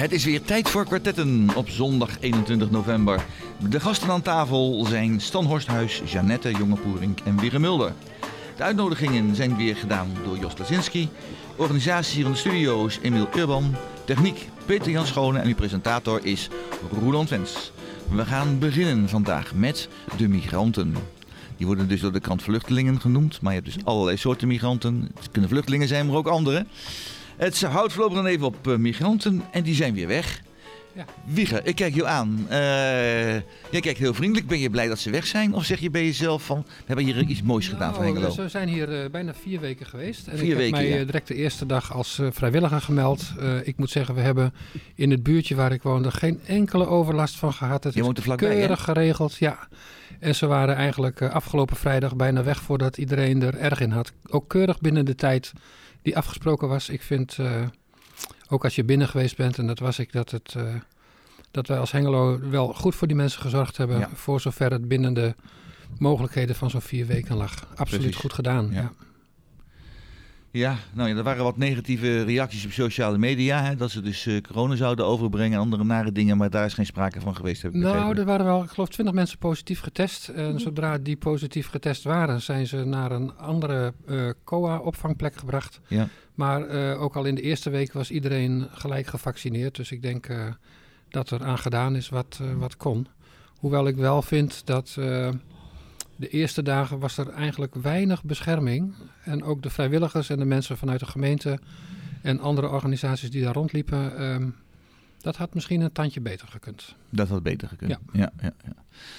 Het is weer tijd voor kwartetten op zondag 21 november. De gasten aan tafel zijn Stan Horsthuis, Janette Jongepoering en Wigge Mulder. De uitnodigingen zijn weer gedaan door Jos Lazinski. Organisatie hier de studio is Emiel Urban. Techniek Peter Jan Schone en uw presentator is Roland Wens. We gaan beginnen vandaag met de migranten. Die worden dus door de krant vluchtelingen genoemd. Maar je hebt dus allerlei soorten migranten. Het kunnen vluchtelingen zijn, maar ook andere. Het houdt voorlopig dan even op eh, migranten en die zijn weer weg. Ja. Wieger, ik kijk jou aan. Eh, jij kijkt heel vriendelijk. Ben je blij dat ze weg zijn? Of zeg je bij jezelf van, we hebben hier iets moois gedaan van Nou, Hengelo? We zijn hier eh, bijna vier weken geweest. En Vier ik weken, heb mij ja. direct de eerste dag als vrijwilliger gemeld. Ik moet zeggen, we hebben in het buurtje waar ik woonde geen enkele overlast van gehad. Het Je is woont er vlakbij, hè? keurig geregeld, ja. En ze waren eigenlijk afgelopen vrijdag bijna weg voordat iedereen er erg in had. Ook keurig binnen de tijd die afgesproken was. Ik vind, eh, ook als je binnen geweest bent, en dat was ik, dat, het, eh, dat wij als Hengelo wel goed voor die mensen gezorgd hebben. Ja. Voor zover het binnen de mogelijkheden van zo'n vier weken lag. Absoluut Precies. goed gedaan. Ja. Ja. Ja, nou ja, er waren wat negatieve reacties op sociale media. Hè, dat ze dus eh, corona zouden overbrengen en andere nare dingen. Maar daar is geen sprake van geweest, heb ik Nou, begrepen. er waren wel, ik geloof, 20 mensen positief getest. En zodra die positief getest waren, zijn ze naar een andere eh, COA-opvangplek gebracht. Ja. Maar eh, ook al in de eerste week was iedereen gelijk gevaccineerd. Dus ik denk dat er aan gedaan is wat, wat kon. Hoewel ik wel vind dat de eerste dagen was er eigenlijk weinig bescherming. En ook de vrijwilligers en de mensen vanuit de gemeente en andere organisaties die daar rondliepen... ehm, dat had misschien een tandje beter gekund. Dat had beter gekund. Ja. Ja. Ja, ja,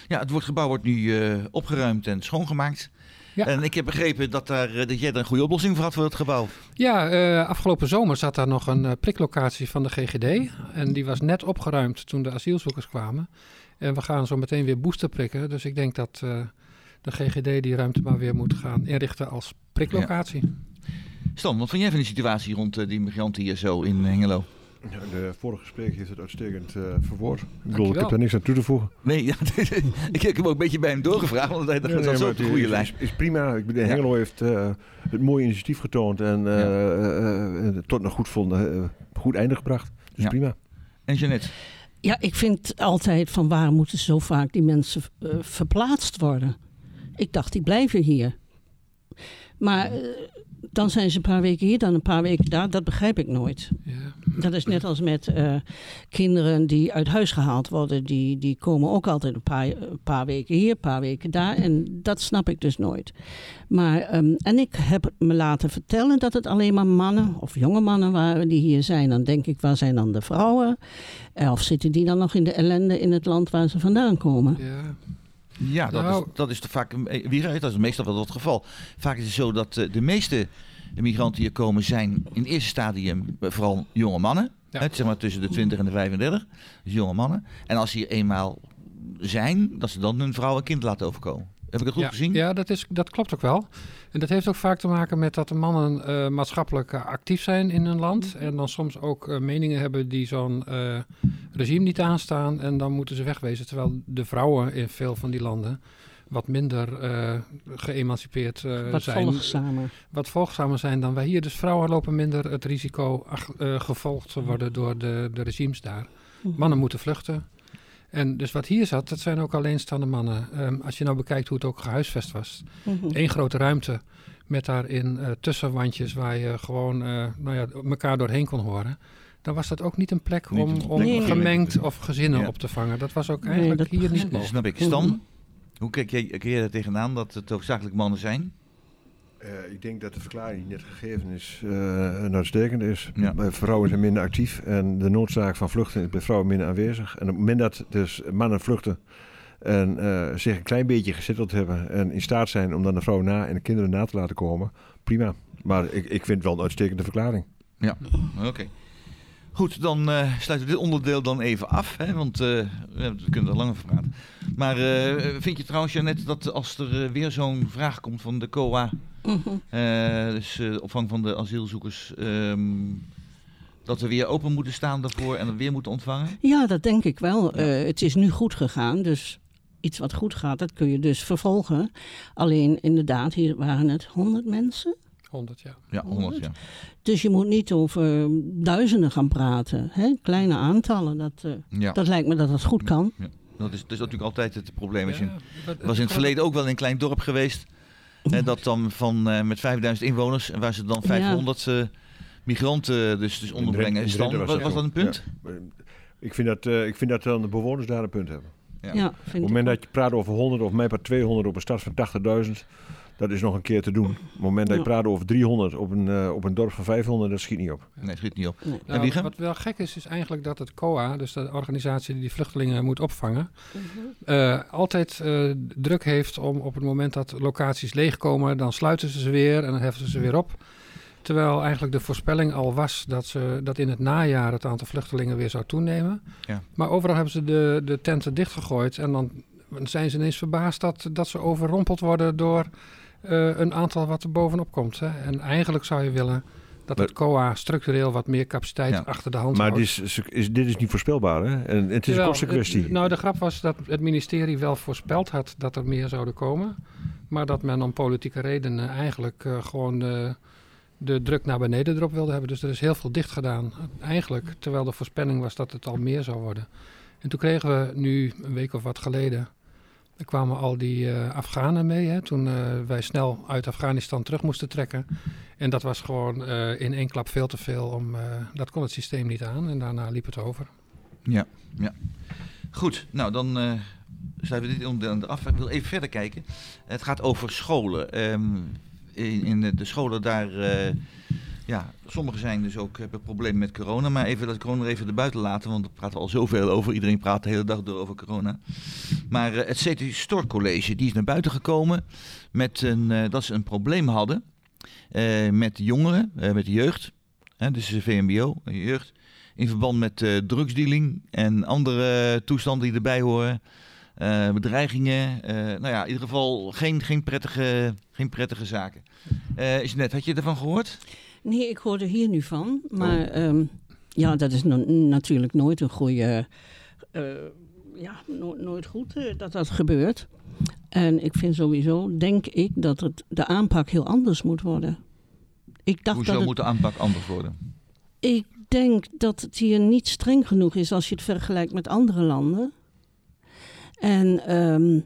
ja. het wordt- gebouw wordt nu eh, opgeruimd en schoongemaakt. Ja. En ik heb begrepen dat, daar, eh, dat jij er een goede oplossing voor had voor het gebouw. Ja, eh, afgelopen zomer zat daar nog een priklocatie van de GGD. En die was net opgeruimd toen de asielzoekers kwamen. En we gaan zo meteen weer booster prikken. Dus ik denk dat de GGD die ruimte maar weer moet gaan inrichten als priklocatie. Stan, wat vind jij van die situatie rond eh, die migranten hier zo in Hengelo? Ja, de vorige spreker heeft het uitstekend eh, verwoord. Ik bedoel, ik heb daar niks aan toe te voegen. Nee, ja, ik heb hem ook een beetje bij hem doorgevraagd, want hij dacht, Nee, dat nee, zo de goede is, lijn. Is, is prima. Ik bedoel, Ja. Hengelo heeft eh, het mooie initiatief getoond en eh, Ja. eh, eh, tot een goed, vonden, goed einde gebracht. Dus Ja. prima. En Jeannette? Ja, ik vind altijd van waar moeten zo vaak die mensen eh, verplaatst worden. Ik dacht, die blijven hier. Maar eh, dan zijn ze een paar weken hier, dan een paar weken daar. Dat begrijp ik nooit. Ja. Dat is net als met eh, kinderen die uit huis gehaald worden. Die, die komen ook altijd een paar, een paar weken hier, een paar weken daar. En dat snap ik dus nooit. Maar, ehm, en ik heb me laten vertellen dat het alleen maar mannen of jonge mannen waren die hier zijn. Dan denk ik, waar zijn dan de vrouwen? Eh, Of zitten die dan nog in de ellende in het land waar ze vandaan komen? Ja. Ja, dat, Nou- is, dat is toch vaak, wie dat is meestal wel het geval. Vaak is het zo dat eh, de meeste migranten die hier komen zijn in eerste stadium eh, vooral jonge mannen. Ja. Hè, zeg maar tussen de 20 en de 35. Dus jonge mannen. En als die hier eenmaal zijn, dat ze dan hun vrouw en kind laten overkomen. Heb ik het goed ja, gezien? Ja, dat, is, dat klopt ook wel. En dat heeft ook vaak te maken met dat de mannen eh, maatschappelijk eh, actief zijn in hun land. En dan soms ook eh, meningen hebben die zo'n eh, regime niet aanstaan. En dan moeten ze wegwezen. Terwijl de vrouwen in veel van die landen wat minder eh, geëmancipeerd eh, Wat zijn. volgzamer. Wat volgzamer zijn dan wij hier. Dus vrouwen lopen minder het risico ach- eh, gevolgd te worden door de, de regimes daar. Mannen moeten vluchten. En dus wat hier zat, dat zijn ook alleenstaande mannen. Ehm, als je nou bekijkt hoe het ook gehuisvest was. Mhm. Eén grote ruimte met daarin eh, tussenwandjes waar je gewoon eh, nou ja, elkaar doorheen kon horen. Dan was dat ook niet een plek om, een plek om gemengd of gezinnen Ja. op te vangen. Dat was ook eigenlijk hier niet mogelijk. snap ik. Stan, hoe kijk jij, kijk jij er tegenaan dat het hoofdzakelijk mannen zijn? Eh, ik denk dat de verklaring die net gegeven is, eh een uitstekende is. Ja. Bij vrouwen zijn minder actief en de noodzaak van vluchten is bij vrouwen minder aanwezig. En op het moment dat dus mannen vluchten en eh, zich een klein beetje gezetteld hebben en in staat zijn om dan de vrouw na en de kinderen na te laten komen, prima. Maar ik, ik vind het wel een uitstekende verklaring. Ja, oké. Goed, dan eh, sluiten we dit onderdeel dan even af. Hè, want eh, we kunnen er lang over praten. Maar vind je trouwens, Jeannette, dat als er weer zo'n vraag komt van de COA... Mhm. eh, dus eh, de opvang van de asielzoekers... ehm, dat we weer open moeten staan daarvoor en weer moeten ontvangen? Ja, dat denk ik wel. Eh, het is nu goed gegaan, dus iets wat goed gaat, dat kun je dus vervolgen. Alleen inderdaad, hier waren het 100 mensen. 100, ja. Ja, 100, ja. Dus je moet niet over duizenden gaan praten. Hè? Kleine aantallen, dat, eh, ja. dat lijkt me dat dat goed kan. Dat, is, dat is natuurlijk altijd het probleem. Ja, was in het verleden ook wel in een klein dorp geweest. Hè, dat dan van, eh, met 5000 inwoners, en waar ze dan Ja. 500 eh, migranten dus, dus onderbrengen. Is dan, was, was was dat een punt? Ja. Ik vind, dat, eh, ik vind dat dan de bewoners daar een punt hebben. Ja. Ja, Op het moment dat je praat over 100 of mij per 200 op een stad van 80.000, dat is nog een keer te doen. Op het moment dat je Ja. praat over 300 op een, eh, op een dorp van 500, dat schiet niet op. Nee, schiet niet op. Nee. En Nou, wat wel gek is, is eigenlijk dat het COA, dus de organisatie die die vluchtelingen moet opvangen, Mhm. eh, altijd eh, druk heeft om op het moment dat locaties leegkomen, dan sluiten ze ze weer en dan heffen ze ze weer op. Terwijl eigenlijk de voorspelling al was dat, ze, dat in het najaar het aantal vluchtelingen weer zou toenemen. Ja. Maar overal hebben ze de, de tenten dichtgegooid en dan zijn ze ineens verbaasd dat, dat ze overrompeld worden door eh, een aantal wat er bovenop komt. Hè. En eigenlijk zou je willen dat het COA structureel wat meer capaciteit Ja. achter de hand Maar houdt. dit is, is, dit is niet voorspelbaar, hè? En het is een kostenkwestie. het- nou, de grap was dat het ministerie wel voorspeld had dat er meer zouden komen. Maar dat men om politieke redenen eigenlijk eh, gewoon de, de druk naar beneden erop wilde hebben. Dus er is heel veel dicht gedaan. Eigenlijk, terwijl de voorspelling was dat het al meer zou worden. En toen kregen we nu, een week of wat geleden, er kwamen al die eh, Afghanen mee. Hè, toen eh, wij snel uit Afghanistan terug moesten trekken. En dat was gewoon eh, in één klap veel te veel. Om, dat kon het systeem niet aan. En daarna liep het over. Ja, ja. Goed, nou dan sluiten we dit onderdeel af. Ik wil even verder kijken. Het gaat over scholen. Ehm, in, in de, scholen daar, ja, sommigen zijn dus ook, hebben problemen met corona. Maar even dat corona even erbuiten laten, want daar praten we al zoveel over. Iedereen praat de hele dag door over corona. Maar eh, het CT Stork College, die is naar buiten gekomen met een, eh, dat ze een probleem hadden eh, met jongeren, met de jeugd. Dus de VMBO, jeugd in verband met drugsdealing en andere toestanden die erbij horen. Bedreigingen. nou ja, in ieder geval geen, geen, prettige, geen prettige zaken. Eh Jeanette, had je ervan gehoord? Nee, ik hoorde hier nu van. Maar ehm, ja, dat is no- natuurlijk nooit een goede. eh, ja, no- nooit goed eh, dat dat gebeurt. En ik vind sowieso, denk ik, dat het, de aanpak heel anders moet worden. Ik dacht Hoezo dat het, moet de aanpak anders worden? ik denk dat het hier niet streng genoeg is als je het vergelijkt met andere landen. En ehm,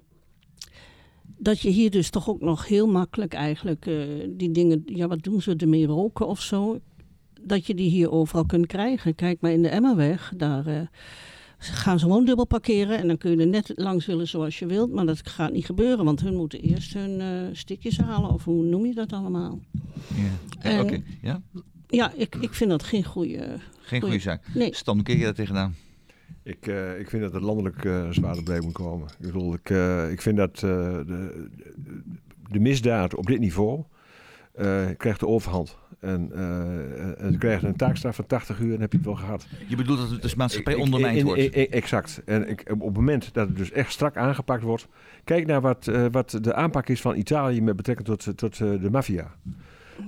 dat je hier dus toch ook nog heel makkelijk eigenlijk eh, die dingen, ja wat doen ze ermee roken of zo, dat je die hier overal kunt krijgen. Kijk maar in de Emmerweg, daar eh, gaan ze gewoon dubbel parkeren en dan kun je er net langs willen zoals je wilt, maar dat gaat niet gebeuren, want hun moeten eerst hun eh stikjes halen of hoe noem je dat allemaal? Ja, oké. Ja? Ja, ik, ik vind dat geen goede. Geen goede zaak. Nee. Stan, kijk je daar tegenaan? Ik, eh, ik vind dat het landelijk eh zwaarder bij moet komen. Ik bedoel, ik, eh, ik vind dat de, de misdaad op dit niveau krijgt de overhand. En, en ze krijgen een taakstraf van 80 uur en heb je het wel gehad. Je bedoelt dat het dus maatschappij ondermijnd wordt? in- in- exact. En ik, op het moment dat het dus echt strak aangepakt wordt. Kijk naar wat, wat de aanpak is van Italië met betrekking tot, tot de maffia.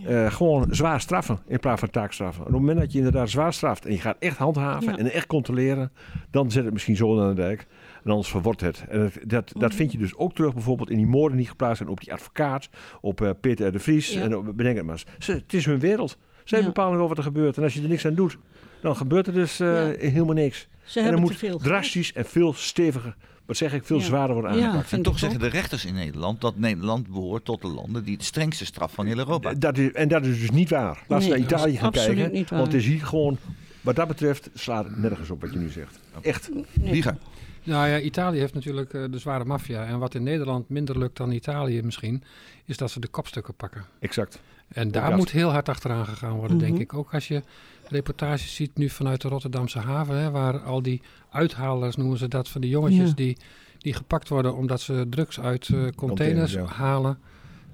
Eh, gewoon zwaar straffen in plaats van taakstraffen. Op het moment dat je inderdaad zwaar straft en je gaat echt handhaven Ja. en echt controleren, dan zet het misschien zo aan de dijk. En anders verwordt het. En dat, dat vind je dus ook terug bijvoorbeeld in die moorden die geplaatst zijn op die advocaat, op eh, Peter de Vries. Ja. En op, bedenk het maar eens. Ze, het is hun wereld. Zij Ja. bepalen wel wat er gebeurt. En als je er niks aan doet, dan gebeurt er dus eh, helemaal niks. Ze en moet te veel drastisch en veel steviger, wat zeg ik, veel Ja. zwaarder worden Ja. aangepakt. En toch zeggen de rechters in Nederland dat Nederland behoort tot de landen die het strengste straf van heel Europa. Dat is, en dat is dus niet waar. Laat ze Nee, naar dat Italië gaan absoluut kijken. niet waar. Want het is hier gewoon, wat dat betreft, slaat het nergens op wat je nu zegt. Echt. Nee. Liga. Nou ja, Italië heeft natuurlijk eh, de zware maffia. En wat in Nederland minder lukt dan Italië misschien, is dat ze de kopstukken pakken. Exact. En daar dat. moet heel hard achteraan gegaan worden, denk Mhm. ik. Ook als je reportages ziet nu vanuit de Rotterdamse haven, hè, waar al die uithalers, noemen ze dat, van die jongetjes Ja. die, die gepakt worden omdat ze drugs uit eh, containers ja. halen.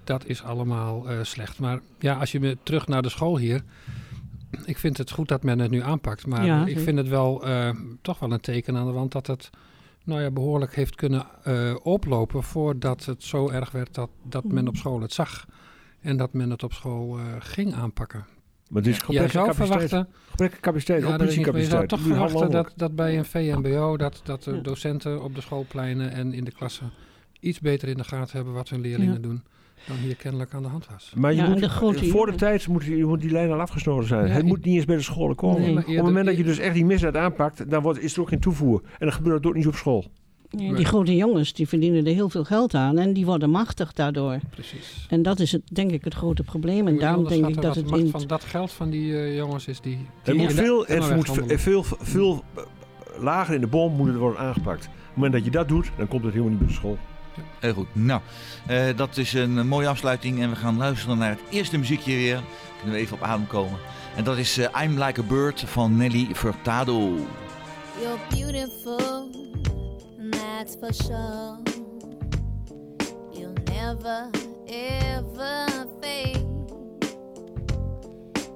Dat is allemaal eh, slecht. Maar ja, als je weer terug naar de school hier. Ik vind het goed dat men het nu aanpakt. Maar Ja, ik vind het wel eh, toch wel een teken aan de wand dat het nou ja, behoorlijk heeft kunnen oplopen voordat het zo erg werd dat, dat men op school het zag. En dat men het op school ging aanpakken. Maar dit is gebrek ja, zou capaciteit. Gebrek aan capaciteit, ja, Je zou toch verwachten dat, dat bij een VMBO... dat, dat de docenten op de schoolpleinen en in de klassen... iets beter in de gaten hebben wat hun leerlingen doen dan hier kennelijk aan de hand was. Maar je moet, de grote, eh, voor de tijd moet, moet die lijn al afgesneden zijn. Ja, het moet niet eens bij de scholen komen. Op het moment dat je dus echt die misdaad aanpakt, dan wordt, is er ook geen toevoer. En dan gebeurt ook niet op school. Die grote jongens die verdienen er heel veel geld aan en die worden machtig daardoor. Precies. En dat is het, denk ik het grote probleem. En daarom denk ik dat het. Macht van dat geld van die eh, jongens is die. die moet veel, het moet veel, veel, eh, lager in de boom moeten worden aangepakt. Op het moment dat je dat doet, dan komt het helemaal niet bij de school. Heel goed. Nou, eh, dat is een mooie afsluiting. En we gaan luisteren naar het eerste muziekje weer. Kunnen we even op adem komen. En dat is I'm Like a Bird van Nelly Furtado. You're beautiful. that's for sure. You'll never ever fade.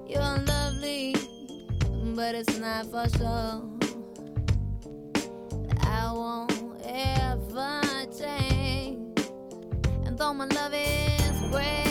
You're lovely, but it's not for sure. I won't ever change, and though my love is great.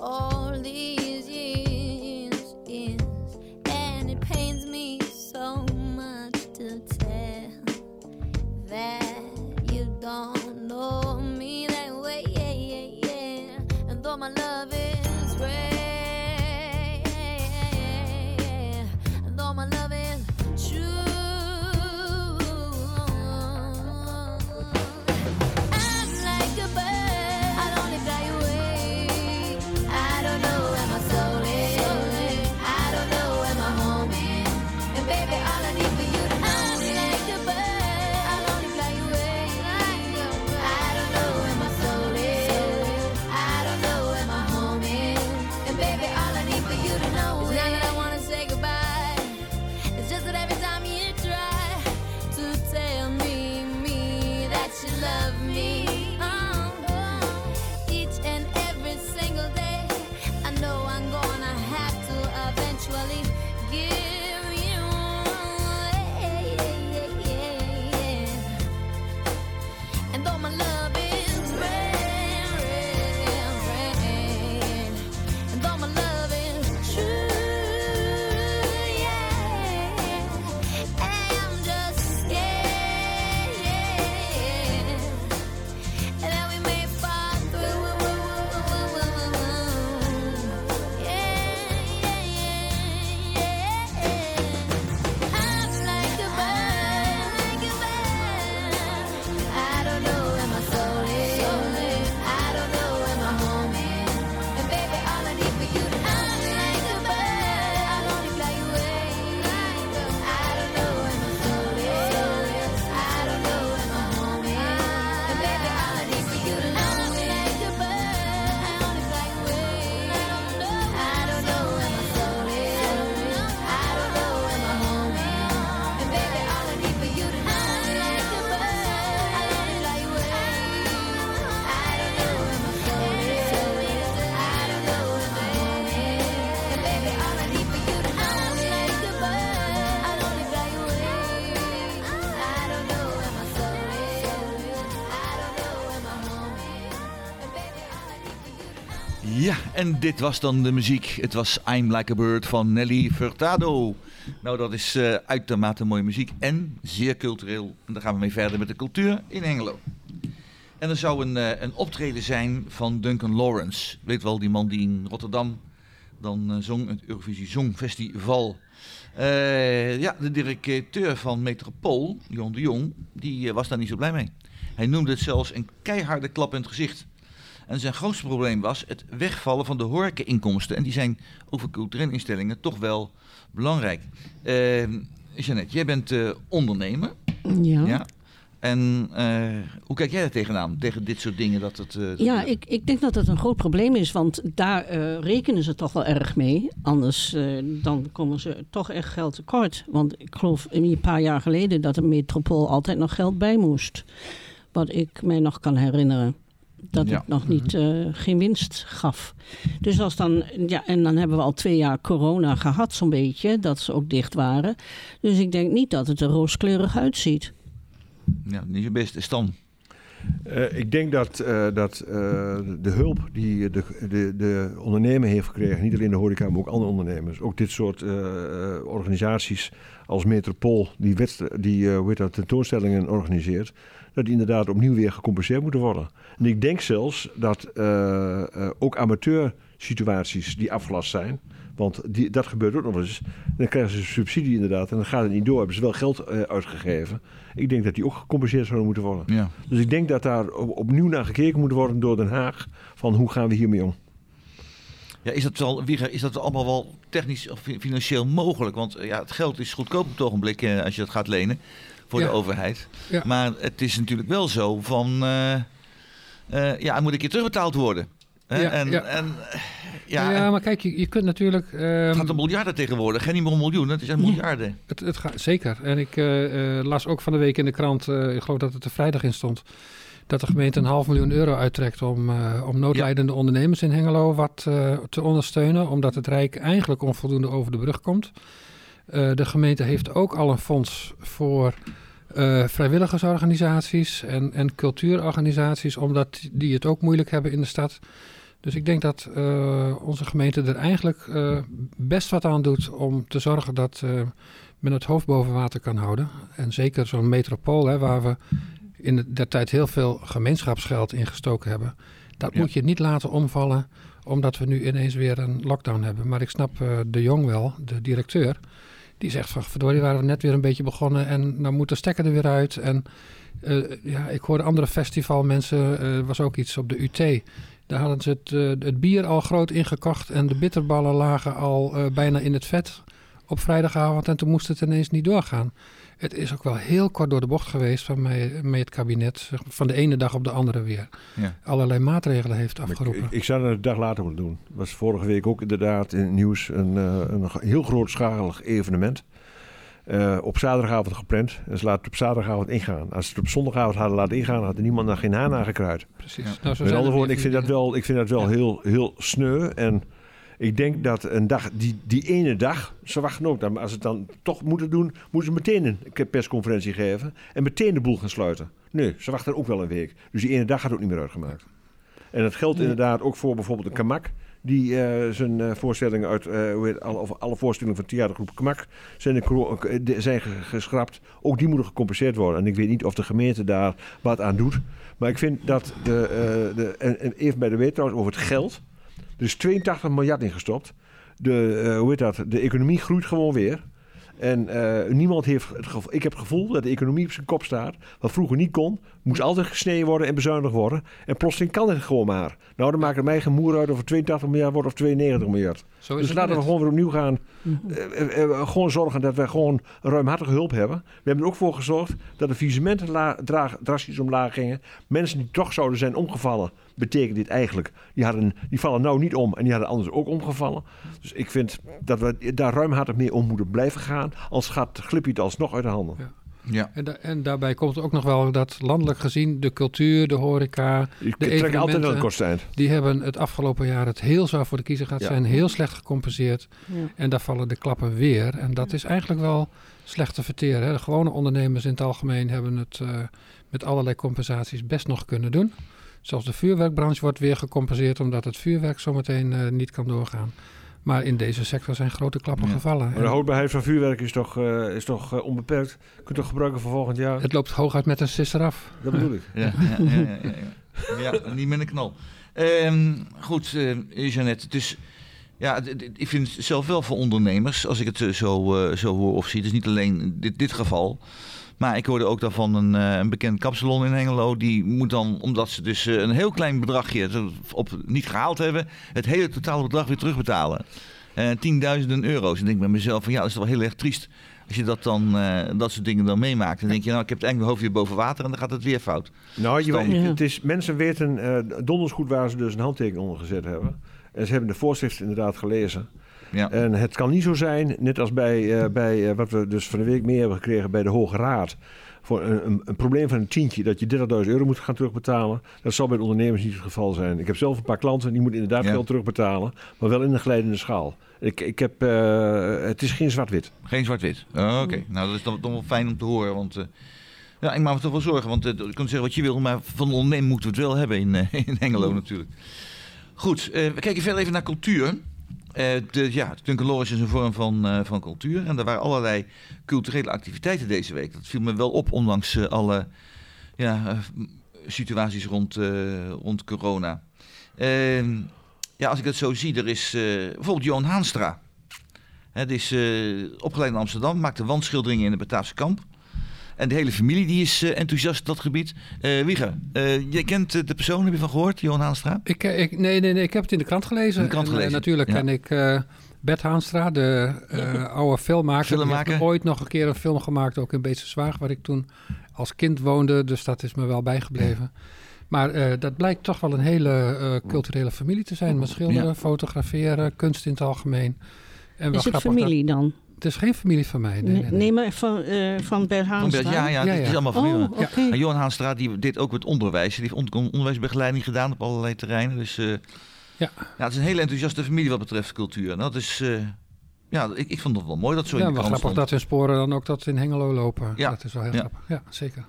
Oh. En dit was dan de muziek. Het was I'm Like a Bird van Nelly Furtado. Nou, dat is uh, uitermate mooie muziek en zeer cultureel. En daar gaan we mee verder met de cultuur in Engelo. En er zou een, eh, een optreden zijn van Duncan Lawrence. Weet wel, die man die in Rotterdam dan eh, zong, het Eurovisie Songfestival. ja, de directeur van Metropool, Jon de Jong, die was daar niet zo blij mee. Hij noemde het zelfs een keiharde klap in het gezicht. En zijn grootste probleem was het wegvallen van de horkeninkomsten. En die zijn over culturele instellingen toch wel belangrijk. Uh, Jeannette, jij bent eh, ondernemer. Ja. ja. En eh, hoe kijk jij daar tegenaan? Tegen dit soort dingen? Dat het, eh, ja, ik, ik denk dat het een groot probleem is. Want daar rekenen ze toch wel erg mee. Anders dan komen ze toch echt geld tekort. Want ik geloof een paar jaar geleden dat de metropool altijd nog geld bij moest. Wat ik mij nog kan herinneren. Dat Ja. het nog niet, eh, geen winst gaf. Dus als dan, ja, en dan hebben we al twee jaar corona gehad, zo'n beetje, dat ze ook dicht waren. Dus ik denk niet dat het er rooskleurig uitziet. ja, niet zo best. Stan. Eh, ik denk dat, eh, dat eh, de hulp die de, de, de ondernemer heeft gekregen, niet alleen de horeca, maar ook andere ondernemers, ook dit soort eh, eh, organisaties als Metropool, die, die eh, hoe heet dat, tentoonstellingen organiseert, dat die inderdaad opnieuw weer gecompenseerd moeten worden. En ik denk zelfs dat eh, eh, ook amateursituaties die afgelast zijn, want die, dat gebeurt ook nog eens. Dan krijgen ze subsidie inderdaad en dan gaat het niet door. Hebben ze wel geld eh, uitgegeven. Ik denk dat die ook gecompenseerd zouden moeten worden. Ja. Dus ik denk dat daar op- opnieuw naar gekeken moet worden door Den Haag. Van hoe gaan we hiermee om? Ja, is dat, wel, Wieger, is dat allemaal wel technisch of fi- financieel mogelijk? Want ja, het geld is goedkoop op het ogenblik eh, als je dat gaat lenen voor Ja. de overheid. Ja. Maar het is natuurlijk wel zo van, eh, eh, ja, het moet een keer terugbetaald worden. Hè? Ja, en, ja. en ja, Ja, maar kijk, je, je kunt natuurlijk... het ehm, gaat om miljarden tegenwoordig. Geen niet meer om miljoenen, het is echt miljarden. Het, het gaat, zeker. En ik eh, eh, las ook van de week in de krant, ik geloof dat het er vrijdag in stond, dat de gemeente een half miljoen euro uittrekt om, om noodlijdende ondernemers in Hengelo wat te ondersteunen, omdat het Rijk eigenlijk onvoldoende over de brug komt. De gemeente heeft ook al een fonds voor eh, vrijwilligersorganisaties en, en cultuurorganisaties, omdat die het ook moeilijk hebben in de stad. Dus ik denk dat eh, onze gemeente er eigenlijk eh, best wat aan doet om te zorgen dat men het hoofd boven water kan houden. En zeker zo'n metropool, hè, waar we in de, der tijd heel veel gemeenschapsgeld in gestoken hebben. Dat Ja. moet je niet laten omvallen, omdat we nu ineens weer een lockdown hebben. Maar ik snap de Jong wel, de directeur. Die zegt van, verdorie, waren we net weer een beetje begonnen en dan moet de stekker er weer uit. En eh, ja, ik hoorde andere festivalmensen, er was ook iets op de UT. Daar hadden ze het, eh, het bier al groot ingekocht en de bitterballen lagen al eh, bijna in het vet op vrijdagavond. En toen moest het ineens niet doorgaan. Het is ook wel heel kort door de bocht geweest van mij, met het kabinet. Van de ene dag op de andere weer. Ja. Allerlei maatregelen heeft afgeroepen. Ik, ik zou dat een dag later willen doen. was vorige week ook inderdaad in het nieuws een, eh, een heel grootschalig evenement. Eh, op zaterdagavond gepland. En ze laten het op zaterdagavond ingaan. Als ze het op zondagavond hadden laten ingaan, had er niemand naar geen haan aangekruid. Precies. Ja. Nou, zo Met er andere woorden, ik vind dat wel, ik vind dat wel Ja. heel, heel sneu. En ik denk dat een dag, die, die ene dag, ze wachten ook. Dan, als ze het dan toch moeten doen, moeten ze meteen een persconferentie geven. En meteen de boel gaan sluiten. Nee, ze wachten ook wel een week. Dus die ene dag gaat ook niet meer uitgemaakt. En dat geldt Nee. inderdaad ook voor bijvoorbeeld een Kamak. Die eh, zijn eh, voorstellingen uit, eh, hoe heet, alle, alle voorstellingen van theatergroep Kamak zijn, de, de- geschrapt. Ook die moeten gecompenseerd worden. En ik weet niet of de gemeente daar wat aan doet. Maar ik vind dat de, de en, en even bij de weet trouwens over het geld. Er is 82 miljard ingestopt. De, eh, hoe heet dat? De economie groeit gewoon weer. En eh, niemand heeft het gevoel. Ik heb het gevoel dat de economie op zijn kop staat. Wat vroeger niet kon, moest altijd gesneden worden en bezuinigd worden. En plotseling kan het gewoon maar. Nou, dan maakt het mij geen moer uit of het 82 miljard wordt of 92 miljard. Zo is Dus het laten we gewoon weer opnieuw gaan. Mhm. Eh, gewoon zorgen dat we gewoon ruimhartige hulp hebben. We hebben er ook voor gezorgd dat de faillissementen dra- drastisch omlaag gingen. Mensen die toch zouden zijn omgevallen, betekent dit eigenlijk. Die, hadden, die vallen nou niet om en die hadden anders ook omgevallen. Dus ik vind dat we daar ruimhartig mee om moeten blijven gaan. Anders gaat Glippie het alsnog uit de handen. Ja. Ja. En, da- en daarbij komt ook nog wel dat landelijk gezien de cultuur, de horeca, Ik De altijd evenementen. die hebben het afgelopen jaar het heel zwaar voor de kiezer gehad. Ja. Zijn heel slecht gecompenseerd. Ja. En daar vallen de klappen weer. En dat is eigenlijk wel slecht te verteren. Hè. De gewone ondernemers in het algemeen hebben het eh, met allerlei compensaties best nog kunnen doen. Zelfs de vuurwerkbranche wordt weer gecompenseerd omdat het vuurwerk zometeen eh, niet kan doorgaan. Maar in deze sector zijn grote klappen Ja. gevallen. Maar de houdbaarheid van vuurwerk is toch, eh, is toch eh, onbeperkt. Je kunt toch gebruiken voor volgend jaar? het loopt hooguit met een sisser af. Dat bedoel ik. Ja, ja, ja, ja, ja. ja, niet met een knal. Ehm, goed, eh Jeannette. Dus ja, ik vind het zelf wel voor ondernemers, als ik het zo, eh, zo hoor of zie. Dus niet alleen dit, dit geval. Maar ik hoorde ook daarvan een, eh, een bekend kapsalon in Hengelo. Die moet dan, omdat ze dus eh, een heel klein bedragje op niet gehaald hebben, het hele totale bedrag weer terugbetalen. Eh tienduizenden euro's. En ik denk bij mezelf van ja, dat is wel heel erg triest. Als je dat, dan, eh, dat soort dingen dan meemaakt, dan denk je, nou, ik heb het eigenlijk mijn hoofd weer boven water en dan gaat het weer fout. Nou, je, weet- Ja. het is, mensen weten eh donders goed waar ze dus een handtekening onder gezet hebben. En ze hebben de voorschriften inderdaad gelezen. Ja. En het kan niet zo zijn, net als bij, eh, bij eh, wat we dus van de week meer hebben gekregen bij de Hoge Raad. Voor een, een, een probleem van een tientje, dat je 30.000 euro moet gaan terugbetalen. Dat zal bij de ondernemers niet het geval zijn. Ik heb zelf een paar klanten, die moeten inderdaad Ja. geld terugbetalen. Maar wel in een glijdende schaal. Ik, ik heb, eh, het is geen zwart-wit. Geen zwart-wit. Oh, Oké, nou dat is dan, dan wel fijn om te horen. Want ja, ik maak me toch wel zorgen. Want je kunt zeggen wat je wil, maar van de onderneming moeten we het wel hebben in, in Hengelo natuurlijk. Goed, we kijken verder even naar cultuur. Eh de, ja, is een vorm van, eh, van cultuur. En er waren allerlei culturele activiteiten deze week. Dat viel me wel op, ondanks eh, alle ja, situaties rond, rond corona. Ehm, ja, als ik het zo zie, er is bijvoorbeeld Johan Haanstra. Het is opgeleid in Amsterdam, maakte wandschilderingen in de Bataafse kamp. En de hele familie die is eh, enthousiast op dat gebied. Eh Wieger, eh, jij kent de persoon, heb je van gehoord, Johan Haanstra? Ik, ik, nee, nee, nee, ik heb het in de krant gelezen. In de krant En, gelezen, natuurlijk ja. ken ik eh, Bert Haanstra, de eh, oude filmmaker. Filmmaker. Die heeft ooit nog een keer een film gemaakt, ook in Beetse Zwaag, waar ik toen als kind woonde. Dus dat is me wel bijgebleven. Maar eh, dat blijkt toch wel een hele eh, culturele familie te zijn. Met schilderen, Ja. fotograferen, kunst in het algemeen. En Is het dat- familie dan? Het is geen familie van mij. Nee, nee, nee. Nee, maar van, eh van Bert Van Haanstra? Bert- ja, ja, Ja, het is ja. allemaal familie. Oh, oké. En Johan Haanstra die deed ook met onderwijs. Die heeft on- onderwijsbegeleiding gedaan op allerlei terreinen. Dus eh, Ja. het is een hele enthousiaste familie wat betreft cultuur. En dat is, eh, ja, ik, ik vond het wel mooi dat zo Ja, in de krant grappig stond. dat hun sporen dan ook dat in Hengelo lopen. Ja. Dat is wel heel Ja. grappig. Ja, zeker.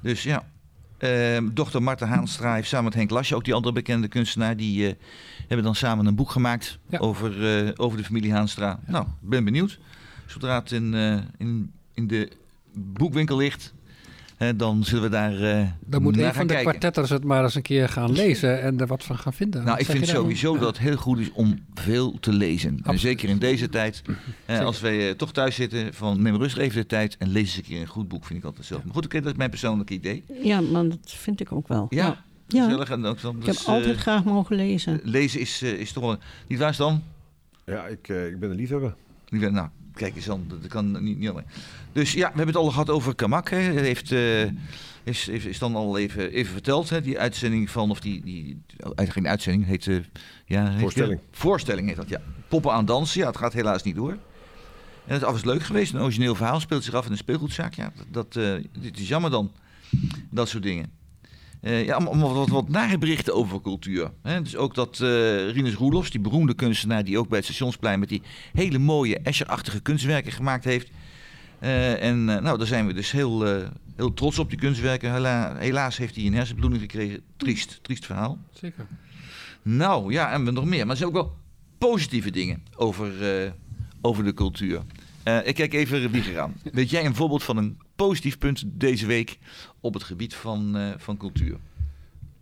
Dus ja. Ehm dochter Marta Haanstra heeft samen met Henk Lasje, ook die andere bekende kunstenaar, die eh, hebben dan samen een boek gemaakt Ja. over, eh, over de familie Haanstra. Nou, ik ben benieuwd. Zodra het in, eh, in, in de boekwinkel ligt, hè, dan zullen we daar eh Dan moet naar een gaan van de kwartetters het maar eens een keer gaan lezen en er wat van gaan vinden. Nou, Wat ik vind sowieso dat het heel goed is om veel te lezen. En zeker in deze tijd. Als wij toch thuis zitten, van neem rustig even de tijd en lees eens een keer een goed boek, vind ik altijd zelf. Maar goed, oké, dat is mijn persoonlijke idee. Ja, maar dat vind ik ook wel. Ja, Ja. Gezellig. En ook dan, Ik dus, heb altijd eh, graag mogen lezen. lezen is, eh, is toch wel... Niet waar, Stan? Ja, ik, eh, ik ben een liefhebber. Lieve- Nou, kijk eens dan. Dat kan niet, niet alleen. Dus ja, we hebben het al gehad over Kamak. Hè. Dat heeft, eh, is, is, is dan al even, even verteld. Hè. Die uitzending van... Of die, die, eigenlijk geen uitzending. Heet, eh, ja, heet- Voorstelling. Voorstelling heet dat, ja. Poppen aan dansen. Ja, het gaat helaas niet door. En het is leuk geweest. Een origineel verhaal speelt zich af in een speelgoedzaak. Ja, dat, dat, eh, dit is jammer dan. Dat soort dingen. Eh, ja, allemaal wat, wat nare berichten over cultuur. Hè? Dus ook dat eh Rinus Roelofs, die beroemde kunstenaar... die ook bij het Stationsplein met die hele mooie Escher-achtige kunstwerken gemaakt heeft. Eh, en nou, daar zijn we dus heel, heel trots op, die kunstwerken. Hela- helaas heeft hij een hersenbloeding gekregen. Triest, triest verhaal. Zeker. Nou, ja, en we nog meer. Maar er zijn ook wel positieve dingen over, over de cultuur. Ik kijk even Wieger aan. Weet jij een voorbeeld van een positief punt deze week op het gebied van, eh, van cultuur?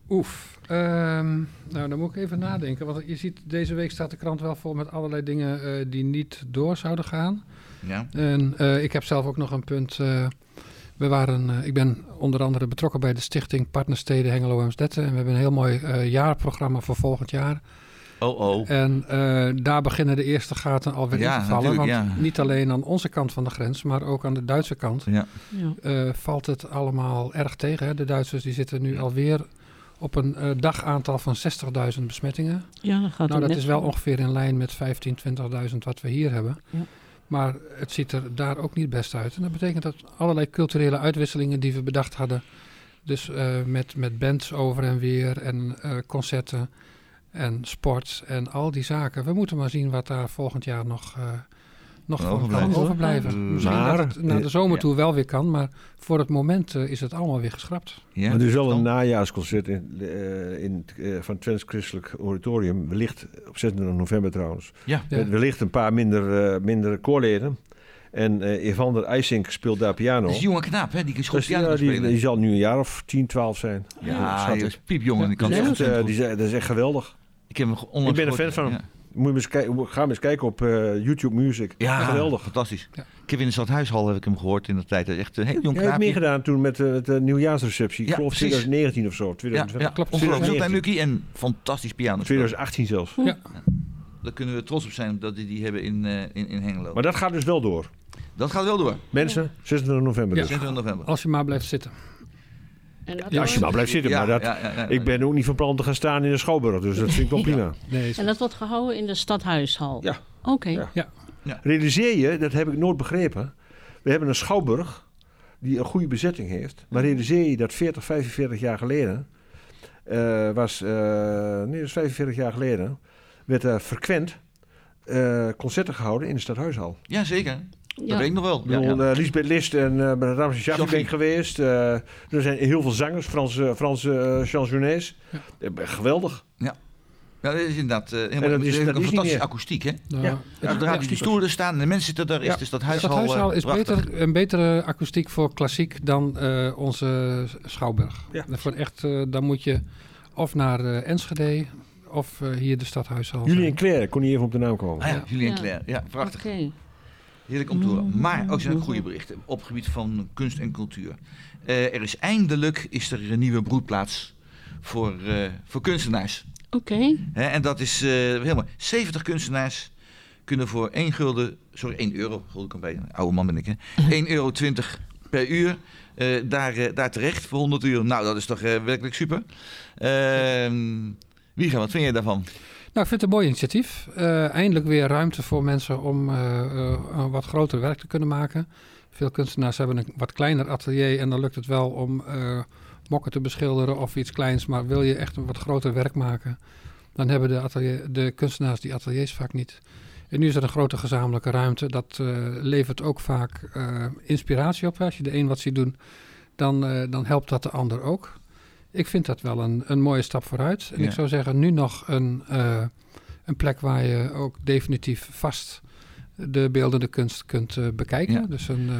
Oef. Ehm, nou, dan moet ik even nadenken. Want je ziet, deze week staat de krant wel vol met allerlei dingen eh, die niet door zouden gaan. Ja, En eh, ik heb zelf ook nog een punt. we waren, ik ben onder andere betrokken bij de stichting Partnersteden Hengelo Amsterdam. En we hebben een heel mooi jaarprogramma voor volgend jaar. Oh oh. En eh, daar beginnen de eerste gaten alweer Ja, in te vallen. Want ja. niet alleen aan onze kant van de grens, maar ook aan de Duitse kant Ja. Ja. eh, valt het allemaal erg tegen. Hè? De Duitsers die zitten nu alweer op een eh, dagaantal van 60.000 besmettingen. ja, dat gaat Nou, dat net is wel ongeveer in lijn met 15.000, 20.000 wat we hier hebben. Ja. Maar het ziet er daar ook niet best uit. En dat betekent dat allerlei culturele uitwisselingen die we bedacht hadden... dus eh, met, met bands over en weer en eh, concerten en sport en al die zaken... we moeten maar zien wat daar volgend jaar nog, eh, nog van Overblijft. kan overblijven. Misschien Maar, dat het naar de zomer ja. toe wel weer kan... maar voor het moment eh, is het allemaal weer geschrapt. Ja, maar er is wel een najaarsconcert in, eh, in, eh, van het Twents Christelijk Auditorium. Wellicht op 26 november trouwens. Ja, Ja. Met wellicht een paar minder, eh, minder koorleden. En eh Evander IJsink speelt daar piano. dat is een jonge knaap, hè? Die is goed Dus piano ja, die, spelen. die zal nu een jaar of 10, 12 zijn. ja, is Dat is echt echt, eh, goed. die dat is echt geweldig. Ik heb hem onlangs Ik ben een fan van hem. Ja. Moet je eens kijken, ga maar eens kijken op eh, YouTube Music. Ja, geweldig. Fantastisch. Ja. Ik heb in de Stadhuishal heb ik hem gehoord in de tijd. Is echt een heel jong Hij heeft knaapje. meegedaan toen met eh, de nieuwjaarsreceptie. Ik Ja, geloof precies. 2019 of zo. Ja, 2020, ja, klopt. Ongelooflijk. 2019. klein Lucky en fantastisch piano. 2018 zelfs. Ja. Daar kunnen we trots op zijn dat die die hebben in, eh, in, in Hengelo. Maar dat gaat dus wel door. Dat gaat wel door. Mensen, 26 november Ja. dus. 26 november. Als je maar blijft zitten. En dat, Ja, als je maar blijft zitten. Ja, maar dat, ja, ja, ja. Ik ben ook niet van plan te gaan staan in de Schouwburg. Dus dat vind ik wel prima. Nee, is- en dat wordt gehouden in de stadhuishal? Ja. Oké. Ja. ja. Realiseer je, dat heb ik nooit begrepen. We hebben een Schouwburg die een goede bezetting heeft. Maar realiseer je dat 40, 45 jaar geleden... eh, was, eh, nee, dat is 45 jaar geleden... werd er frequent eh, concerten gehouden in de stadhuishal. Ja, zeker. Dat Ja. weet ik nog wel. Ik Ja, bedoel, ja. eh, Lisbeth List en uh, Ramses ik geweest. Eh, er zijn heel veel zangers, Franse, Franse eh, chansonniers. Geweldig. Ja, dat is inderdaad uh, helemaal, En dat is- dat een fantastische akoestiek, hè? Nou, Ja. het- Zodra die stoelen staan en de mensen zitten daar, is Ja. dus dat huishal, stadhuishal eh, is prachtig. beter, een betere akoestiek voor klassiek dan eh, onze Schouwburg. Ja. Voor echt, eh, dan moet je of naar eh, Enschede of eh, hier de stadhuishal. Jullie en Claire, kon niet even op de naam komen. Ah ja, Julien Ja. Claire. Ja, prachtig. Oké. Heerlijk om te horen. Maar ook zijn er goede berichten op het gebied van kunst en cultuur. Eh, er is eindelijk is er een nieuwe broedplaats voor, eh, voor kunstenaars. Oké. En dat is eh helemaal 70 kunstenaars kunnen voor 1 gulden, sorry 1 euro, gulden kan bij, oude man ben ik hè, 1,20 euro per uur daar, daar terecht voor 100 uur. Nou, dat is toch werkelijk super. Ehm Wiega, wat vind jij daarvan? Nou, ik vind het een mooi initiatief. Eh, eindelijk weer ruimte voor mensen om eh, eh, een wat groter werk te kunnen maken. Veel kunstenaars hebben een wat kleiner atelier en dan lukt het wel om mokken te beschilderen of iets kleins. Maar wil je echt een wat groter werk maken, dan hebben de, de kunstenaars die ateliers vaak niet. En nu is er een grote gezamenlijke ruimte. Dat levert ook vaak inspiratie op. Als je de een wat ziet doen, dan, dan helpt dat de ander ook. Ik vind dat wel een, een mooie stap vooruit. En Ja. ik zou zeggen, nu nog een, eh, een plek waar je ook definitief vast de beeldende kunst kunt eh, bekijken. Ja. Dus een, eh,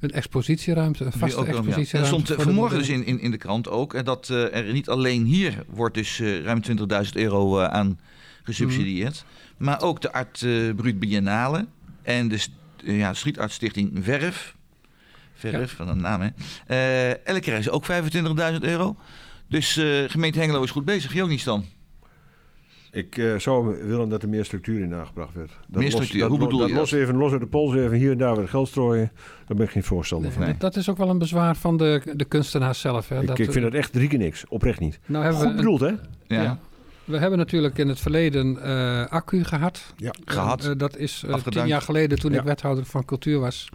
een expositieruimte, een vaste wel, ja. Er expositieruimte. stond vanmorgen dus in, in, in de krant ook eh, dat er niet alleen hier wordt dus ruim 20.000 euro aan gesubsidieerd, maar ook de Art Brut Biennale en de ja, Street Art Stichting Verf. Verf, van een naam hè. Eh, elke keer is ook 25.000 euro. Dus eh, gemeente Hengelo is goed bezig. Niet, Stan? Ik eh, zou willen dat er meer structuur in aangebracht werd. Dat Meer structuur, dat, hoe bedoel dat je los even, los uit de pols even hier en daar weer geld strooien. Daar ben ik geen voorstander Nee, van. Nee. dat, dat is ook wel een bezwaar van de, de kunstenaars zelf. Hè, Ik, dat, ik vind dat echt drie keer niks. Oprecht niet. nou hebben Goed we, bedoeld, hè? Ja. Ja. we hebben natuurlijk in het verleden eh accu gehad. Ja. Gehad. Eh, dat is Afgedankt. tien jaar geleden, toen Ja. ik wethouder van cultuur was,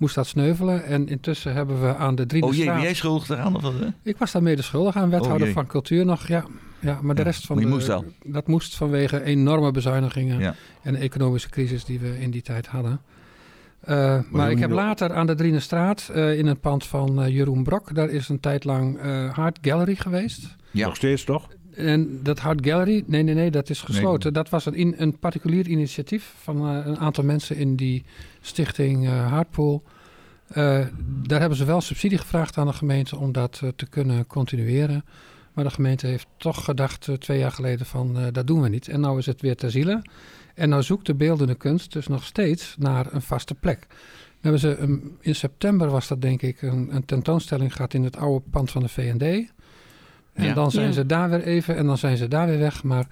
moest dat sneuvelen. En intussen hebben we aan de Oh Driedenstraat... jee, ben jij schuldig eraan? Of wat, hè? Ik was daar mede schuldig aan, wethouder Oh, van cultuur nog. Ja, ja maar de Ja, rest van maar je de, moest wel. dat moest vanwege enorme bezuinigingen Ja. en de economische crisis die we in die tijd hadden. Eh, maar ik heb later aan de Drienestraat uh, in een pand van uh, Jeroen Brok, daar is een tijd lang uh, Hart Gallery geweest. Ja. Nog steeds, toch? En dat Hart Gallery, nee, nee, nee, dat is gesloten. Nee. Dat was een, in, een particulier initiatief van uh, een aantal mensen in die stichting uh, Hartpool. Uh, daar hebben ze wel subsidie gevraagd aan de gemeente om dat te kunnen continueren. Maar de gemeente heeft toch gedacht twee jaar geleden van dat doen we niet. En nou is het weer ter ziele. En nou zoekt de beeldende kunst dus nog steeds naar een vaste plek. Dan hebben ze um, in september was dat denk ik een, een tentoonstelling gehad in het oude pand van de VND. En ja. dan zijn ja. ze daar weer even en dan zijn ze daar weer weg. Maar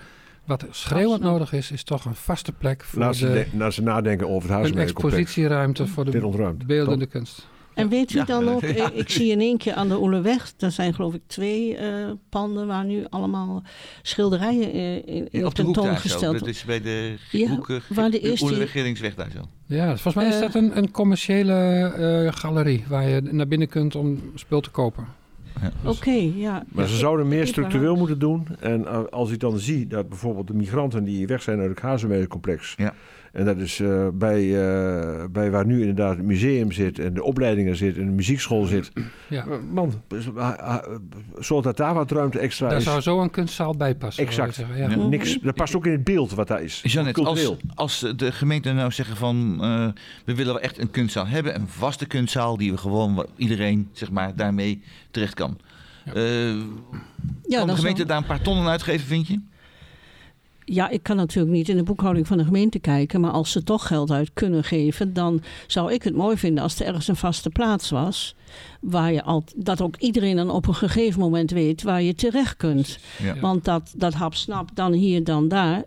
wat schreeuwend nodig is, is toch een vaste plek voor Laat ze, de, de, laat ze nadenken over het huis. een expositieruimte voor de beeldende kunst. En weet u ja. dan ook, ja. ik zie in één keer aan de Oeleweg, er zijn geloof ik twee uh, panden waar nu allemaal schilderijen in, in op de tentoongesteld worden. Dat is bij de ja, hoeken, waar de eerste... Oeleweg daar zo. Ja, volgens mij is uh, dat een, een commerciële uh, galerie waar je naar binnen kunt om spul te kopen. Ja. Oké, okay, ja. Maar ze zouden meer structureel moeten doen. En als ik dan zie dat bijvoorbeeld de migranten die weg zijn uit het Hazenmede-complex... Ja. En dat is uh, bij, uh, bij waar nu inderdaad het museum zit en de opleidingen zit en de muziekschool zit. Ja. Man, zorg dat daar wat ruimte extra daar is. Daar zou zo een kunstzaal bij passen. Exact. Ja. Ja. Niks, dat past ook in het beeld wat daar is. Janet, als, als de gemeente nou zeggen van uh, we willen wel echt een kunstzaal hebben, een vaste kunstzaal die we gewoon iedereen zeg maar daarmee terecht kan. Ja. Kan de gemeente daar een paar tonnen uitgeven, vind je? Ja, ik kan natuurlijk niet in de boekhouding van de gemeente kijken, maar als ze toch geld uit kunnen geven, dan zou ik het mooi vinden als er ergens een vaste plaats was. Waar je al, dat ook iedereen dan op een gegeven moment weet waar je terecht kunt. Ja. Want dat, dat hap-snap, dan hier, dan daar.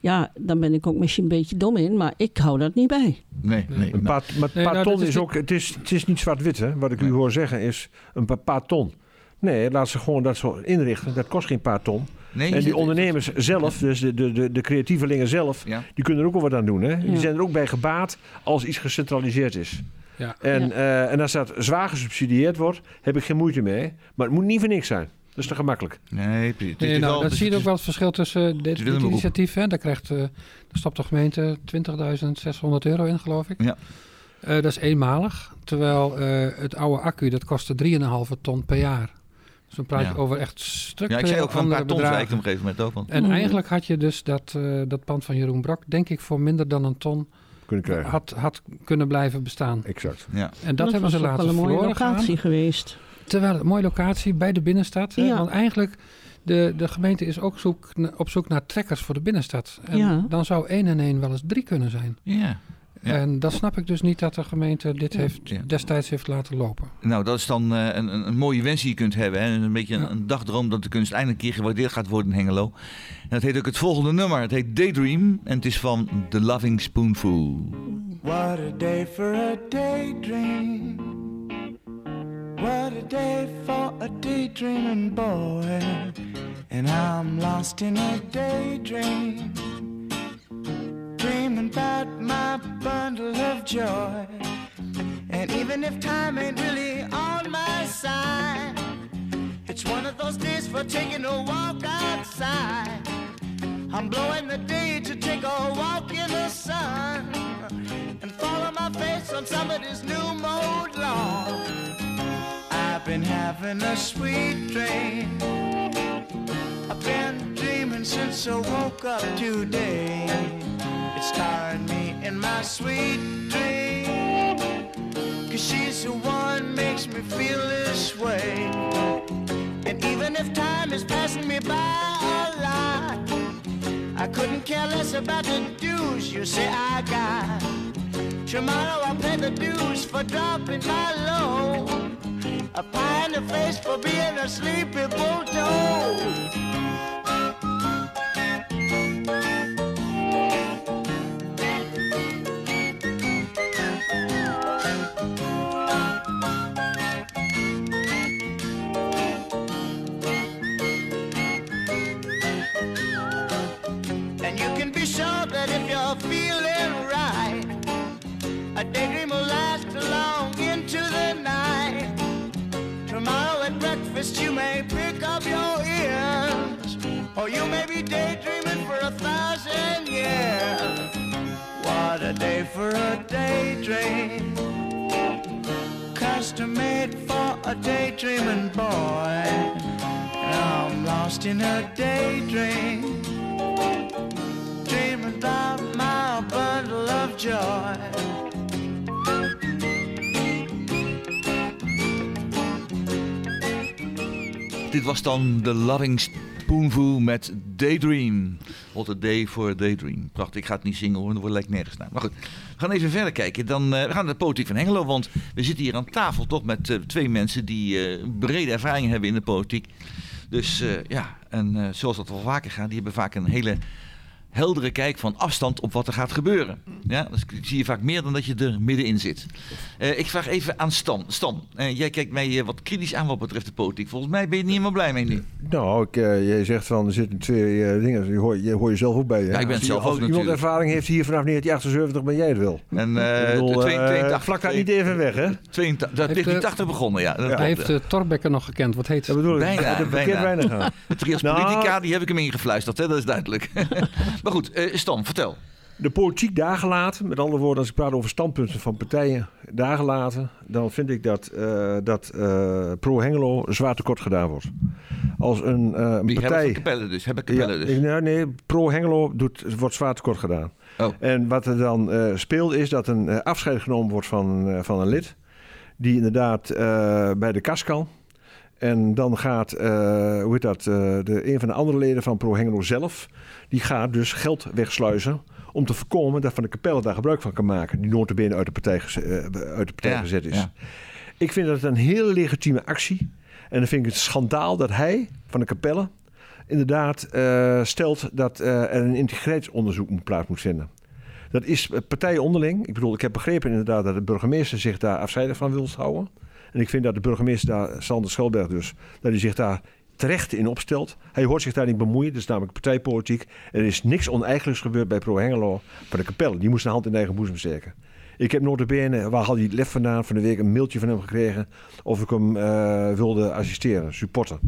Ja, dan ben ik ook misschien een beetje dom in, maar ik hou dat niet bij. Nee, nee. Een nou, paar, maar paar nou, ton is ook... Het is, het is niet zwart-wit, hè. Wat ik Nee. u hoor zeggen is een paar, paar ton. Nee, laat ze gewoon dat zo inrichten. Dat kost geen paar ton. Nee, En die ondernemers zelf, dus de, de, de, de creatievelingen zelf... Ja. die kunnen er ook wel wat aan doen, hè. Die Ja. zijn er ook bij gebaat als iets gecentraliseerd is. Ja. En, Ja. eh, en als dat zwaar gesubsidieerd wordt, heb ik geen moeite mee. Maar het moet niet voor niks zijn. Dat is te gemakkelijk. Nee, Nee, is nou, dat zie je ook wel het verschil tussen dit, willen dit initiatief. Hè. Daar krijgt, eh daar stopt de gemeente 20.600 euro in, geloof ik. Ja. Eh, dat is eenmalig. Terwijl eh, het oude accu, dat kostte 3,5 ton per jaar. Dus dan praat je Ja. over echt stukken Ja, ik zei ook van paar ton, zei ik op een gegeven moment ook. Want, En Mhm. eigenlijk had je dus dat, eh, dat pand van Jeroen Brok, denk ik, voor minder dan een ton Kunnen krijgen. had, had kunnen blijven bestaan. Exact. ja. En dat, hebben was ze ook laten wel een mooie verloren gaan. locatie geweest. Terwijl een mooie locatie bij de binnenstad. Hè? Ja. Want eigenlijk, de, de gemeente is ook zoek, op zoek naar trekkers voor de binnenstad. En Ja. dan zou 1 en 1 wel eens 3 kunnen zijn. ja. Ja. En dat snap ik dus niet dat de gemeente dit Ja. heeft, Ja. destijds heeft laten lopen. Nou, dat is dan eh, een, een, een mooie wens die je kunt hebben. Hè? Een beetje een, Ja. een dagdroom dat de kunst eindelijk een keer gewaardeerd gaat worden in Hengelo. En dat heet ook het volgende nummer. Het heet Daydream en het is van The Loving Spoonful. What a day for a daydream. What a day for a daydreaming boy. And I'm lost in a daydream. About my bundle of joy. And even if time ain't really on my side, it's one of those days for taking a walk outside. I'm blowing the day to take a walk in the sun and follow my face on somebody's new mode lawn. I've been having a sweet dream. I've been dreaming since I woke up today. It's starring me in my sweet dream. Cause she's the one makes me feel this way. And even if time is passing me by a lot, I couldn't care less about the dues you say I got. Tomorrow I'll pay the dues for dropping my load. A pie in the face for being a sleepy bulldog. A day for a daydream, custom made for a daydreaming boy. And I'm lost in a daydream dreaming about my bundle of joy. Dit was dan The Loving Spoonful met Daydream. What a day for a daydream. Prachtig, ik ga het niet zingen hoor, dat lijkt nergens naar. Maar goed, we gaan even verder kijken. Dan, eh, we gaan naar de politiek van Hengelo, want we zitten hier aan tafel toch met eh, twee mensen die eh, brede ervaring hebben in de politiek. Dus ja, en zoals dat wel vaker gaat, die hebben vaak een hele heldere kijk van afstand op wat er gaat gebeuren. Ja, dat zie je vaak meer dan dat je er middenin zit. Eh, ik vraag even aan Stan. Stan, eh, jij kijkt mij eh, wat kritisch aan wat betreft de politiek. Volgens mij ben je niet helemaal blij mee nu. Nou, ik, eh, jij zegt van er zitten twee dingen. Je hoor, je hoor jezelf ook bij. Hè? Ja, ik ben Als zelf als ook iemand natuurlijk. ervaring heeft hier vanaf 1978, ben jij het wel. En eh bedoel, de 82, vlak daar niet even weg, hè? 82, dat Heeft, ligt eh, 80 begonnen, ja. Dat heeft uh, Torbekker nog gekend. Wat heet Dat bedoel ik. Bijna, Dat bijna. De trias Nou- politica, die heb ik hem ingefluisterd, hè? dat is duidelijk. maar goed, eh Stan, vertel. De politiek daar gelaten, met andere woorden, als ik praat over standpunten van partijen daar gelaten, dan vind ik dat, eh, dat eh, Pro Hengelo zwaar tekort gedaan wordt. Als een, eh, een Die hebben partij. Capelle dus, hebben Ja, dus. nee, nee, Pro Hengelo doet, wordt zwaar tekort gedaan. Oh. En wat er dan speelt is dat een afscheid genomen wordt van, van een lid. Die inderdaad bij de kas kan. En dan gaat, eh, hoe heet dat, eh, de, een van de andere leden van Pro Hengelo zelf, die gaat dus geld wegsluizen om te voorkomen dat Van de Kapelle daar gebruik van kan maken. Die notabene uit de partij, eh, uit de partij Ja, gezet is. ja. Ik vind dat een hele legitieme actie. En dan vind ik het schandaal dat hij, Van de Kapelle, inderdaad stelt dat er een integriteitsonderzoek moet plaats moet vinden. Dat is partijen onderling. Ik bedoel, ik heb begrepen inderdaad dat de burgemeester zich daar afzijdig van wil houden. En ik vind dat de burgemeester daar, Sander Schelberg dus, dat hij zich daar terecht in opstelt. Hij hoort zich daar niet bemoeien, dat is namelijk partijpolitiek. Er is niks oneigenlijks gebeurd bij Pro Hengelo. Van de kapelle, die moest een hand in eigen boezem steken. Ik heb notabene, waar had hij het lef vandaan, van de week een mailtje van hem gekregen of ik hem eh, wilde assisteren, supporten.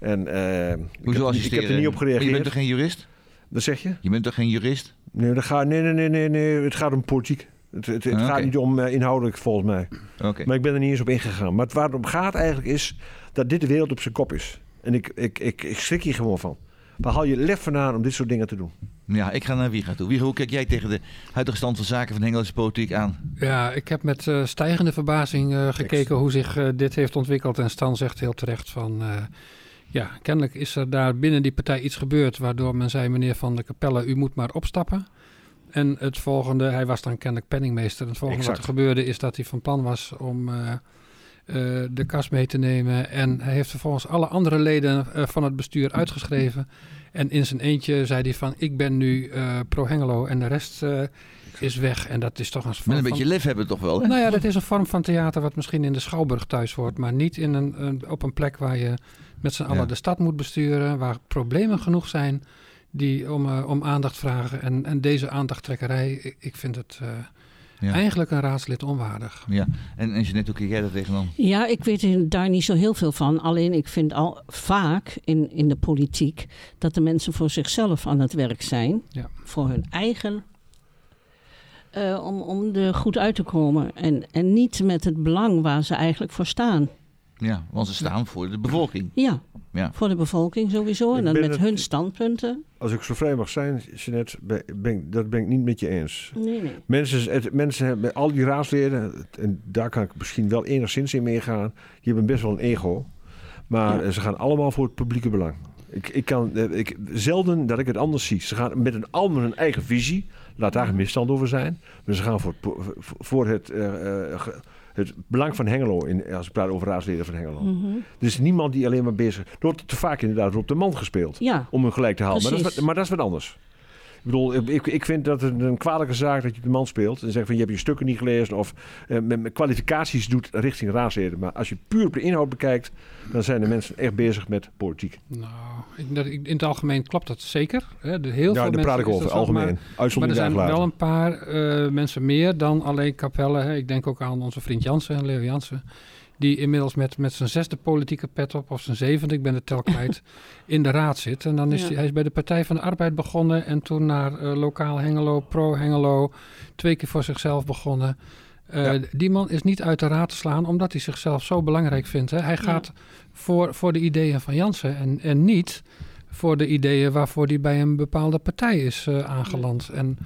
En eh, ik, Hoezo heb, assisteren? ik heb er niet op Maar Je bent gereageerd. toch geen jurist? Wat zeg je? Je bent toch geen jurist? Nee, dat gaat, nee, nee, nee, nee, nee, het gaat om politiek. Het, het, het Ah, gaat niet om eh, inhoudelijk volgens mij. Oké. Maar ik ben er niet eens op ingegaan. Maar het waar het om gaat eigenlijk is dat dit de wereld op zijn kop is. En ik, ik, ik, ik schrik hier gewoon van. Waar haal je lef vandaan om dit soort dingen te doen? Ja, ik ga naar Wiega toe. Wiega, hoe kijk jij tegen de huidige stand van zaken van de Engelse politiek aan? Ja, ik heb met eh, stijgende verbazing eh, gekeken hoe zich dit heeft ontwikkeld. En Stan zegt heel terecht van... eh, ja, kennelijk is er daar binnen die partij iets gebeurd... waardoor men zei, meneer Van der Capelle, u moet maar opstappen. En het volgende, hij was dan kennelijk penningmeester. En het volgende wat er gebeurde is dat hij van plan was om... eh, eh, de kas mee te nemen. En hij heeft vervolgens alle andere leden eh, van het bestuur uitgeschreven. En in zijn eentje zei hij van... ik ben nu eh, pro-Hengelo en de rest is weg. En dat is toch een Met vorm een van- beetje lef hebben toch wel, hè? nou ja, dat is een vorm van theater wat misschien in de Schouwburg thuis hoort, maar niet in een, een- op een plek waar je met z'n allen Ja. de stad moet besturen, waar problemen genoeg zijn die om, eh, om aandacht vragen. En, en deze aandachttrekkerij, ik, ik vind het eh, Ja. eigenlijk een raadslid onwaardig. ja. En, en Jeanette, hoe kijk jij daar tegenaan? Ja, ik weet daar niet zo heel veel van. Alleen ik vind al vaak in, in de politiek dat de mensen voor zichzelf aan het werk zijn. Ja. Voor hun eigen. eh, om, om er goed uit te komen. En, en niet met het belang waar ze eigenlijk voor staan. Ja, want ze staan voor de bevolking. Ja, Ja. voor de bevolking sowieso. Ik En dan met het- hun standpunten. Als ik zo vrij mag zijn, Jeanette, ben, dat ben ik niet met je eens. Nee, nee. Mensen, het, mensen hebben, al die raadsleden, en daar kan ik misschien wel enigszins in meegaan, die hebben best wel een ego. Maar Ja. ze gaan allemaal voor het publieke belang. Ik, ik kan eh, ik, zelden dat ik het anders zie. Ze gaan met een allemaal hun eigen visie. Laat daar geen misstand over zijn. Maar ze gaan voor, voor- het, eh, eh, het belang van Hengelo. In, als ik praat over raadsleden van Hengelo. Mhm. Er is niemand die alleen maar bezig... Er wordt te vaak inderdaad op de man gespeeld Ja, om hem gelijk te halen. Maar dat, is, maar dat is wat anders. Ik bedoel, ik, ik vind dat het een kwalijke zaak dat je de man speelt. En zegt van je hebt je stukken niet gelezen of eh, met, met kwalificaties doet richting raadsleden. Maar als je puur op de inhoud bekijkt, dan zijn de mensen echt bezig met politiek. Nou, ik- in het algemeen klopt dat zeker. Hè. De, heel ja, veel daar praat ik over, algemeen. maar- Maar er zijn wel een paar eh, mensen meer dan alleen Capelle. Hè. Ik denk ook aan onze vriend Jansen, Leo Jansen. Die inmiddels met, met zijn zesde politieke pet op, of zijn zevende, ik ben de tel kwijt, in de raad zit. En dan is Ja. hij, hij is bij de Partij van de Arbeid begonnen en toen naar eh, lokaal Hengelo, pro-Hengelo, twee keer voor zichzelf begonnen. Eh, Ja. Die man is niet uit de raad te slaan omdat hij zichzelf zo belangrijk vindt. Hè. Hij gaat voor, voor de ideeën van Jansen en, en niet voor de ideeën waarvoor hij bij een bepaalde partij is eh, aangeland. En,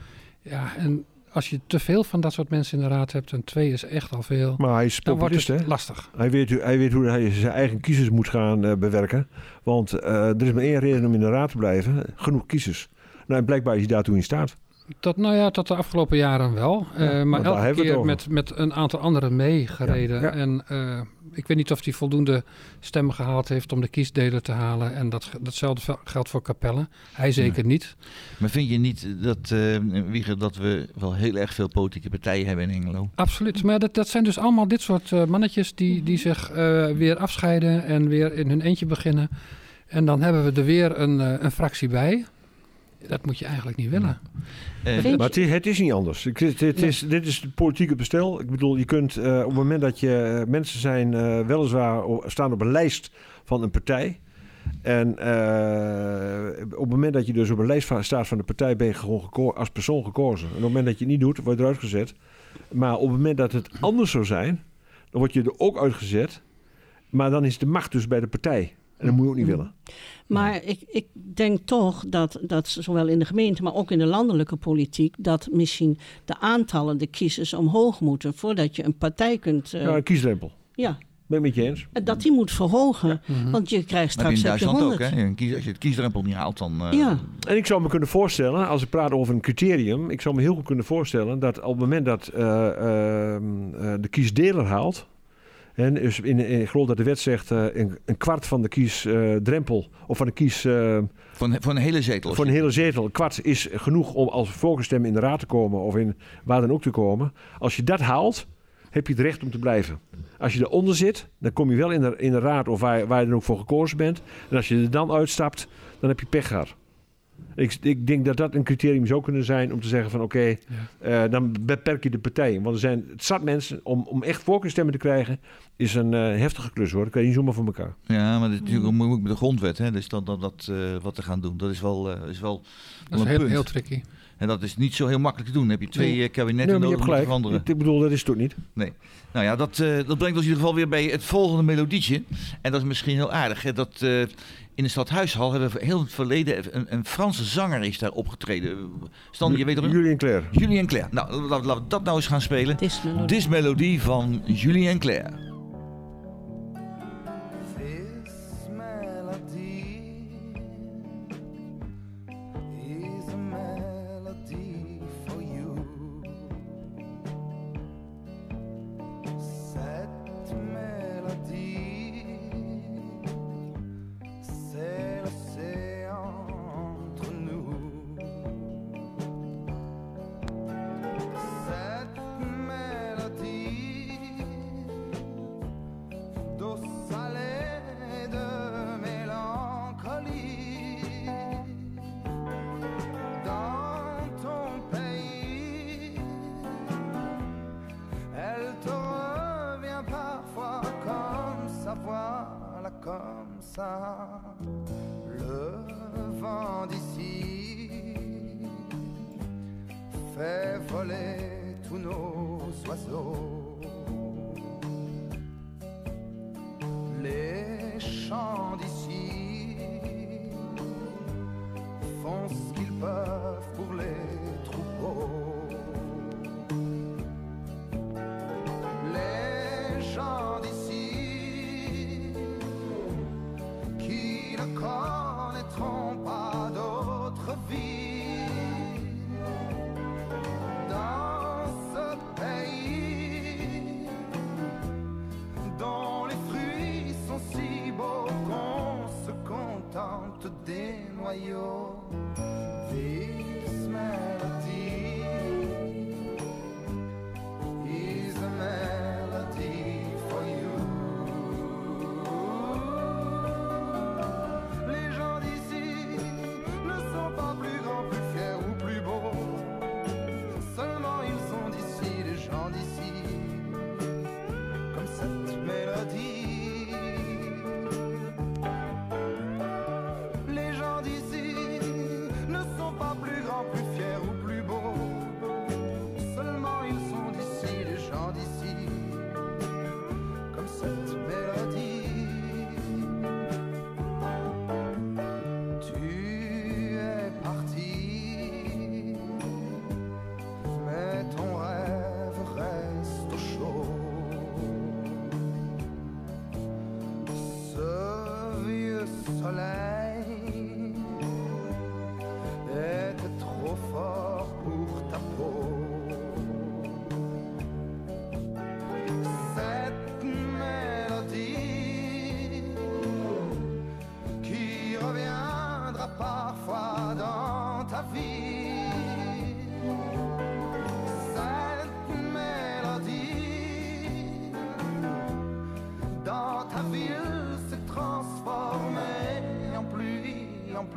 ja, en als je te veel van dat soort mensen in de raad hebt, en twee is echt al veel, Maar hij is dan wordt het hè? lastig. Hij weet, hoe- hij weet hoe hij zijn eigen kiezers moet gaan eh, bewerken. Want eh, er is maar één reden om in de raad te blijven. Genoeg kiezers. Nou, en blijkbaar is hij daartoe in staat. Tot, nou ja, tot de afgelopen jaren wel. Ja, Eh, maar elke keer met, met een aantal anderen meegereden. Ja, ja. En eh, ik weet niet of hij voldoende stemmen gehaald heeft om de kiesdelen te halen. En dat, datzelfde geldt voor Capelle. Hij zeker niet. Maar vind je niet dat, eh Wieger, dat we wel heel erg veel politieke partijen hebben in Engelo? Absoluut. Maar dat, dat zijn dus allemaal dit soort mannetjes die, die zich eh, weer afscheiden en weer in hun eentje beginnen. En dan hebben we er weer een, een fractie bij. Dat moet je eigenlijk niet willen. Eh, Maar het is, het is niet anders. Ik, het, het is, dit is het politieke bestel. Ik bedoel, je kunt eh, op het moment dat je eh, mensen zijn, eh, weliswaar staan op een lijst van een partij. En eh, op het moment dat je dus op een lijst staat van de partij, ben je gewoon als persoon gekozen. En op het moment dat je het niet doet, word je eruit gezet. Maar op het moment dat het anders zou zijn, dan word je er ook uitgezet. Maar dan is de macht dus bij de partij. En dat moet je ook niet willen. Maar ik, ik denk toch dat, dat zowel in de gemeente, maar ook in de landelijke politiek, dat misschien de aantallen, de kiezers omhoog moeten voordat je een partij kunt. eh, Ja, een kiesdrempel. ja, Ben ik met je eens. En dat die moet verhogen. Mhm. Want je krijgt Maar in straks heb je Duitsland ook, 100. hè? Kies- als je het kiesdrempel niet haalt, dan... eh, Ja. En ik zou me kunnen voorstellen, als ik praat over een criterium, ik zou me heel goed kunnen voorstellen dat op het moment dat eh, ehm, eh, de kiesdeler haalt, en dus in, in, ik geloof dat de wet zegt eh, een, een kwart van de kiesdrempel, of van de kies, eh, een, voor een hele zetel. voor een hele zetel, een kwart is genoeg om als volksstem in de raad te komen of in waar dan ook te komen. Als je dat haalt, heb je het recht om te blijven. Als je eronder zit, dan kom je wel in de, in de raad of waar, waar je dan ook voor gekozen bent. En als je er dan uitstapt, dan heb je pech gehad. Ik, ik denk dat dat een criterium zou kunnen zijn om te zeggen van oké, eh, dan beperk je de partijen. Want er zijn het zat mensen, om, om echt voorkeurstemmen te krijgen, is een eh, heftige klus hoor. Dat kan je niet zomaar voor elkaar. Ja, maar dat is natuurlijk ook moeilijk met de grondwet, hè? Dus dat, dat, dat eh, wat te gaan doen, dat is wel, eh, is wel, Dat wel is een heel, punt. heel tricky. En dat is niet zo heel makkelijk te doen. Dan heb je twee Nee. kabinetten Nee, nodig om te gelijk. veranderen. Ik, ik bedoel, dat is het ook niet. Nou ja, dat, eh, dat brengt ons in ieder geval weer bij het volgende melodietje. En dat is misschien heel aardig. Hè? Dat, eh, in de stadhuishal hebben we heel het verleden... Een, een Franse zanger is daar opgetreden. Stan, je weet toch... Julien Claire. Julien Clerc. Nou, laten we dat nou eens gaan spelen. Het is melodie. Dit is melodie van Julien Clerc. You.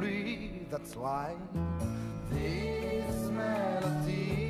free, that's why this melody.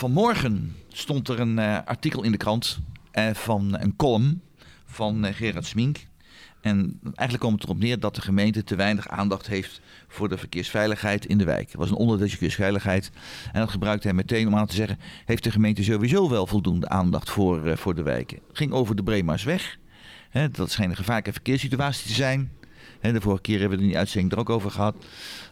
Vanmorgen stond er een eh, artikel in de krant eh, van een column van eh, Gerard Smink. En eigenlijk komt het erop neer dat de gemeente te weinig aandacht heeft voor de verkeersveiligheid in de wijk. Het was een onderdeeltje verkeersveiligheid. En dat gebruikte hij meteen om aan te zeggen: heeft de gemeente sowieso wel voldoende aandacht voor, voor de wijken? Het ging over de Breemarsweg. Hè, dat schijnt een gevaarlijke verkeerssituatie te zijn. De vorige keer hebben we er in die uitzending er ook over gehad.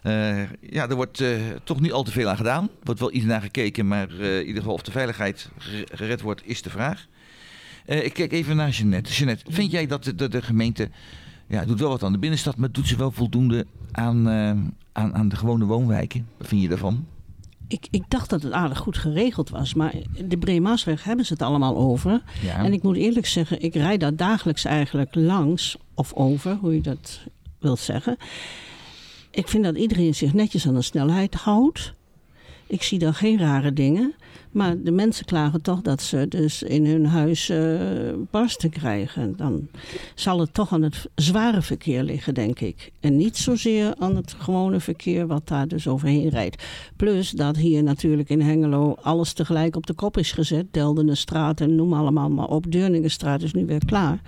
Eh, ja, er wordt eh, toch niet al te veel aan gedaan. Er wordt wel iets naar gekeken, maar eh, in ieder geval of de veiligheid gere- gered wordt, is de vraag. Ik kijk even naar Jeannette. Jeannette, vind jij dat de, de, de gemeente ja, doet wel wat aan de binnenstad, maar doet ze wel voldoende aan, aan, aan de gewone woonwijken? Wat vind je daarvan? Ik, ik dacht dat het aardig goed geregeld was, maar de Breemaasweg hebben ze het allemaal over. Ja. En ik moet eerlijk zeggen, ik rijd daar dagelijks eigenlijk langs of over, hoe je dat wilt zeggen. Ik vind dat iedereen zich netjes aan de snelheid houdt. Ik zie daar geen rare dingen. Maar de mensen klagen toch dat ze dus in hun huis eh, barsten krijgen. Dan zal het toch aan het zware verkeer liggen, denk ik. En niet zozeer aan het gewone verkeer wat daar dus overheen rijdt. Plus dat hier natuurlijk in Hengelo alles tegelijk op de kop is gezet. Deldenenstraat en noem allemaal maar op. Deurningenstraat is nu weer klaar.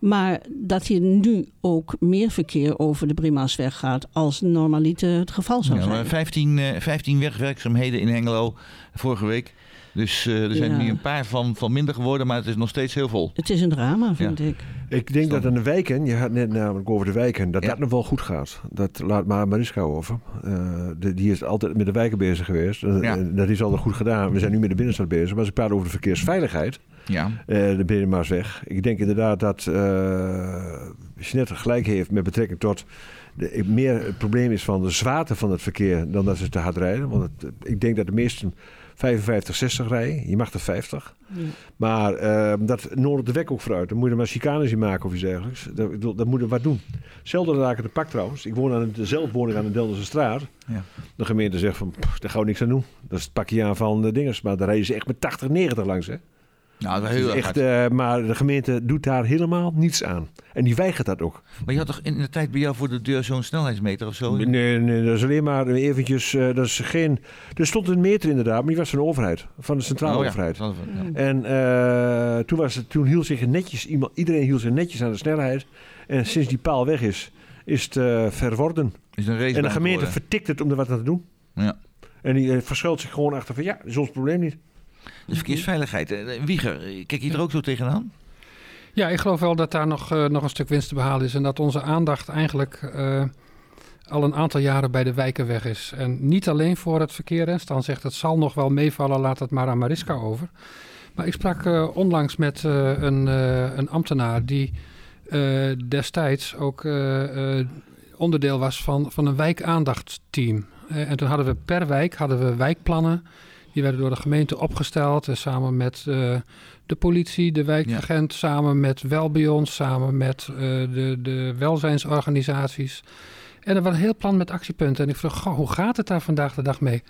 Maar dat hier nu ook meer verkeer over de Brimaasweg gaat als normaliter het geval zou Ja, zijn. 15, eh, 15 wegwerkzaamheden in Hengelo vorige week. Dus eh, er zijn Ja. nu een paar van, van minder geworden, maar het is nog steeds heel vol. Het is een drama, vind ik. Ik denk dat aan de wijken, je had net namelijk over de wijken, dat Ja. dat nog wel goed gaat. Dat laat maar Mariska over. Eh, de- die is altijd met de wijken bezig geweest. Eh, Ja. Dat is altijd goed gedaan. We zijn nu met de binnenstad bezig. Maar als ik praat over de verkeersveiligheid, Ja, eh, de Binnenmaasweg. Ik denk inderdaad dat uh, Jeanette gelijk heeft met betrekking tot... De, meer het probleem is van de zwaarte van het verkeer dan dat ze te hard rijden. Want het, ik denk dat de meesten 55, 60 rijden. Je mag er 50. Ja. Maar eh, dat nodigt de weg ook vooruit. Dan moet je er maar chicanes in maken of iets dergelijks. Dat, dat moet je wat doen. Zelfde raken de pak trouwens. Ik woon aan de, zelf woon ik aan de Deldense straat. Ja. De gemeente zegt van, pff, daar gaan we niks aan doen. Dat is het pakje aan van de dingers. Maar daar rijden ze echt met 80, 90 langs. Hè? Nou, dat is heel echt, eh, maar de gemeente doet daar helemaal niets aan. En die weigert dat ook. Maar je had toch in de tijd bij jou voor de deur zo'n snelheidsmeter of zo? Nee, nee, dat is alleen maar eventjes... eh, dat is geen, er stond een meter inderdaad, maar die was van de overheid. Van de centrale Oh ja, overheid. ja. En eh, toen, was het, toen hield zich netjes, iemand, iedereen hield zich netjes aan de snelheid. En sinds die paal weg is, is het verworden. Is een En de gemeente vertikt het om er wat aan te doen. Ja. En die verschuilt zich gewoon achter van ja, dat is ons probleem niet. De verkeersveiligheid. Eh, Wieger, eh, kijk je er ook zo tegenaan? Ja, ik geloof wel dat daar nog, eh, nog een stuk winst te behalen is. En dat onze aandacht eigenlijk al een aantal jaren bij de wijken weg is. En niet alleen voor het verkeer. Hè. Stan zegt het zal nog wel meevallen, laat het maar aan Mariska over. Maar ik sprak onlangs met een, een ambtenaar die destijds ook onderdeel was van, van een wijkaandachtsteam. En toen hadden we per wijk hadden we wijkplannen. Die werden door de gemeente opgesteld. eh, samen met eh, de politie, de wijkagent, samen met Welbion, samen met eh, de, de welzijnsorganisaties. En er was een heel plan met actiepunten. En ik vroeg, goh, hoe gaat het daar vandaag de dag mee?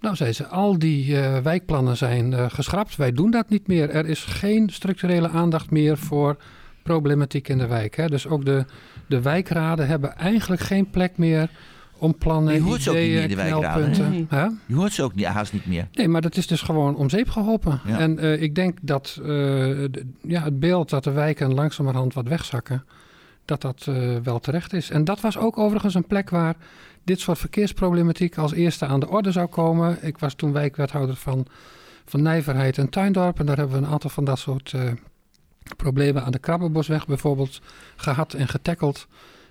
Nou, zei ze, al die wijkplannen zijn geschrapt. Wij doen dat niet meer. Er is geen structurele aandacht meer voor problematiek in de wijk. Hè. Dus ook de, de wijkraden hebben eigenlijk geen plek meer om plannen, Je hoort ze ook niet meer, de knelpunten. Nee. Je hoort ze ook niet, haast niet meer. Nee, maar dat is dus gewoon om zeep geholpen. Ja. En eh, ik denk dat eh, de- ja, het beeld dat de wijken langzamerhand wat wegzakken, dat dat eh, wel terecht is. En dat was ook overigens een plek waar dit soort verkeersproblematiek als eerste aan de orde zou komen. Ik was toen wijkwethouder van, van Nijverheid en Tuindorp. En daar hebben we een aantal van dat soort problemen aan de Krabbenbosweg bijvoorbeeld gehad en getackeld.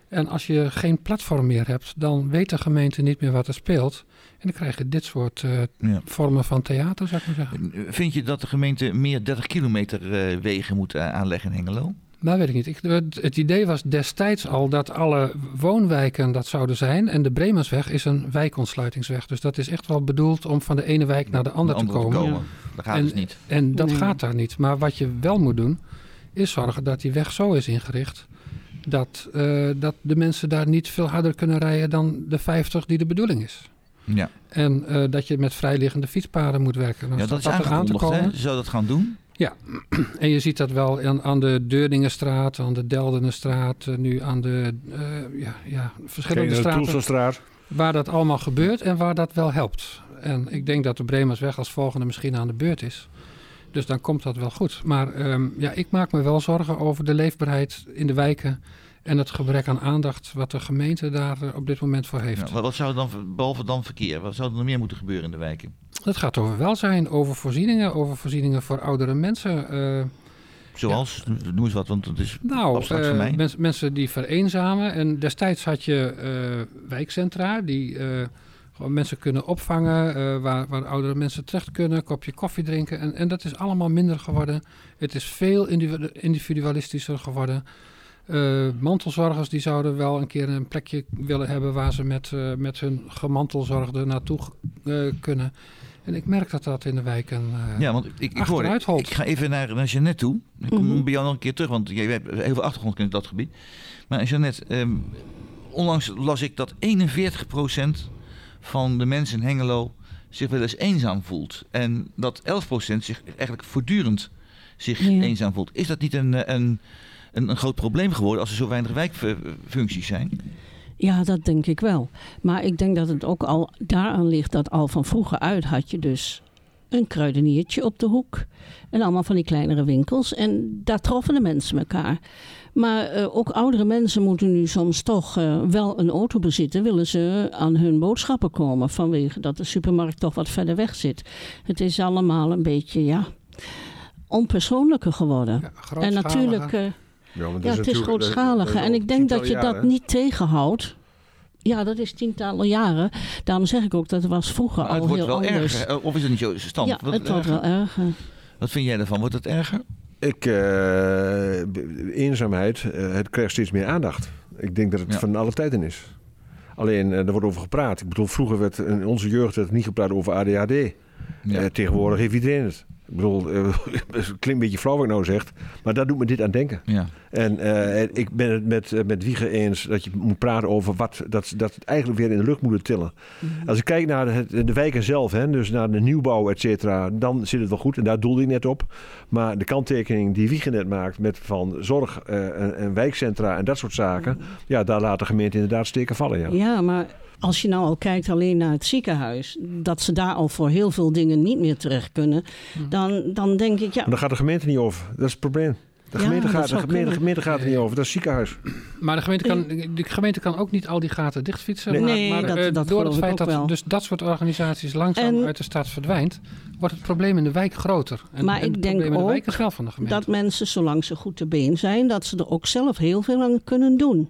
En als je geen platform meer hebt, dan weet de gemeente niet meer wat er speelt. En dan krijg je dit soort eh, Ja. vormen van theater, zou ik maar zeggen. Vind je dat de gemeente meer 30 kilometer eh, wegen moet eh, aanleggen in Hengelo? Dat weet ik niet. Ik, het, het idee was destijds al dat alle woonwijken dat zouden zijn. En de Bremersweg is een wijkontsluitingsweg. Dus dat is echt wel bedoeld om van de ene wijk naar de andere, Om te komen. Dat gaat En- dus niet. En dat Nee. gaat daar niet. Maar wat je wel moet doen, is zorgen dat die weg zo is ingericht. Dat, eh, dat de mensen daar niet veel harder kunnen rijden dan de 50 die de bedoeling is. Ja, En eh, dat je met vrijliggende fietspaden moet werken. Dan ja dat is er aan te komen. Hè? Zou dat gaan doen. En je ziet dat wel aan, aan de Deurningenstraat, aan de Deldenenstraat, eh, nu aan de eh, ja, ja, verschillende Geen straten. Toelselstraat. Waar dat allemaal gebeurt en waar dat wel helpt. En ik denk dat de Bremersweg als volgende misschien aan de beurt is. Dus dan komt dat wel goed. Maar ehm, ja, ik maak me wel zorgen over de leefbaarheid in de wijken. En het gebrek aan aandacht wat de gemeente daar eh, op dit moment voor heeft. Ja, wat, zou er dan, behalve dan verkeer, wat zou er nog meer moeten gebeuren in de wijken? Het gaat over welzijn, over voorzieningen, over voorzieningen voor oudere mensen. eh, Zoals, noem eens wat, want het is Nou, abstract voor eh, mij. mens- mensen die vereenzamen. En destijds had je eh, wijkcentra die gewoon mensen kunnen opvangen. eh, waar, waar oudere mensen terecht kunnen, een kopje koffie drinken. En, en dat is allemaal minder geworden. Het is veel individu- individualistischer geworden. Eh, mantelzorgers die zouden wel een keer een plekje willen hebben waar ze met, eh, met hun gemantelzorgde naartoe eh, kunnen. En ik merk dat dat in de wijken eh, Ja, want ik, ik, holt. ik ga even naar, naar Jeannette toe. Ik kom Mhm. bij jou nog een keer terug, want jij hebt heel veel achtergrond in dat gebied. Maar Jeannette, ehm, onlangs las ik dat 41% van de mensen in Hengelo zich wel eens eenzaam voelt. En dat 11% zich eigenlijk voortdurend zich Ja. eenzaam voelt. Is dat niet een, eh, een, een, een groot probleem geworden als er zo weinig wijkfuncties zijn? Ja, dat denk ik wel. Maar ik denk dat het ook al daaraan ligt dat al van vroeger uit had je dus een kruideniertje op de hoek. En allemaal van die kleinere winkels. En daar troffen de mensen elkaar. Maar eh, ook oudere mensen moeten nu soms toch eh, wel een auto bezitten. Willen ze aan hun boodschappen komen. Vanwege dat de supermarkt toch wat verder weg zit. Het is allemaal een beetje, ja, onpersoonlijker geworden. ja, en natuurlijk... eh, Ja, want ja, het is natuurlijk- grootschalig. dat- En ik denk dat je dat niet tegenhoudt. Ja, dat is tientallen jaren. Daarom zeg ik ook dat het was vroeger Maar het al wordt heel wel anders. erger. Of is het niet zo stand? Ja, Wordt het wordt wel erger. Wat vind jij ervan? Wordt het erger? Ik, eh, eenzaamheid, eh, het krijgt steeds meer aandacht. Ik denk dat het Ja. van alle tijden is. Alleen, eh, er wordt over gepraat. Ik bedoel, vroeger werd in onze jeugd werd niet gepraat over ADHD. Ja. Tegenwoordig heeft iedereen het. Ik bedoel, eh, het klinkt een beetje flauw wat ik nou zeg, maar daar doet me dit aan denken. ja. En eh, ik ben het met, eh, met Wiege eens dat je moet praten over wat dat, dat het eigenlijk weer in de lucht moet tillen. Als ik kijk naar de, de wijken zelf, hè, dus naar de nieuwbouw, et cetera, dan zit het wel goed. En daar doelde ik net op. Maar de kanttekening die Wiege net maakt met van zorg eh, en, en wijkcentra en dat soort zaken, ja, daar laat de gemeente inderdaad steken vallen. Ja. Ja, maar als je nou al kijkt alleen naar het ziekenhuis, dat ze daar al voor heel veel dingen niet meer terecht kunnen, dan, dan denk ik, ja, Maar daar gaat de gemeente niet over. Dat is het probleem. De gemeente, gaat, de gemeente, gemeente gaat er niet over. Dat is het ziekenhuis. Maar de gemeente, kan, de gemeente kan ook niet al die gaten dichtfietsen. Nee. maar, Nee, maar dat- eh, dat door het ik feit ook dat wel. dus dat soort organisaties langzaam En- uit de stad verdwijnt, wordt het probleem in de wijk groter. En, Maar en ik het denk probleem in de ook wijk is wel van de gemeente. dat mensen, zolang ze goed te been zijn, dat ze er ook zelf heel veel aan kunnen doen.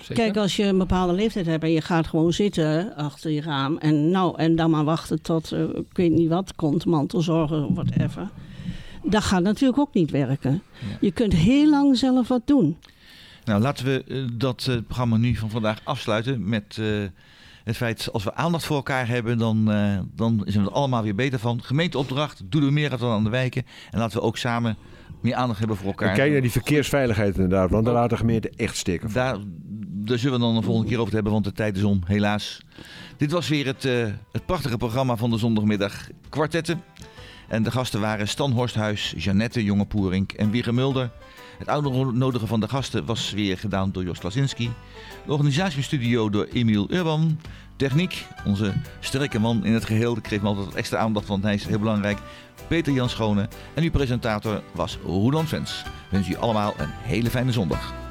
Zeker. Kijk, als je een bepaalde leeftijd hebt en je gaat gewoon zitten achter je raam en, nou, en dan maar wachten tot, eh, ik weet niet wat, komt, mantelzorger, whatever. Dat gaat natuurlijk ook niet werken. Je kunt heel lang zelf wat doen. Nou, laten we eh, dat eh, programma nu van vandaag afsluiten met het feit... als we aandacht voor elkaar hebben, dan, dan zijn we er allemaal weer beter van. Gemeenteopdracht, doen we meer dan aan de wijken. En laten we ook samen meer aandacht hebben voor elkaar. En kijk naar die verkeersveiligheid inderdaad, want daar laat de gemeente echt steken. Daar, daar zullen we dan de volgende keer over hebben, want de tijd is om, helaas. Dit was weer het, eh, het prachtige programma van de zondagmiddag Kwartetten. En de gasten waren Stan Horsthuis, Jeannette Jonge Poerink en Wieger Mulder. Het uitnodigen van de gasten was weer gedaan door Jos Klasinski. De organisatiestudio door Emiel Urban. Techniek, onze sterke man in het geheel. Ik kreeg me altijd extra aandacht, want hij is heel belangrijk. Peter Jan Schone. En uw presentator was Roland Vens. Wens u allemaal een hele fijne zondag.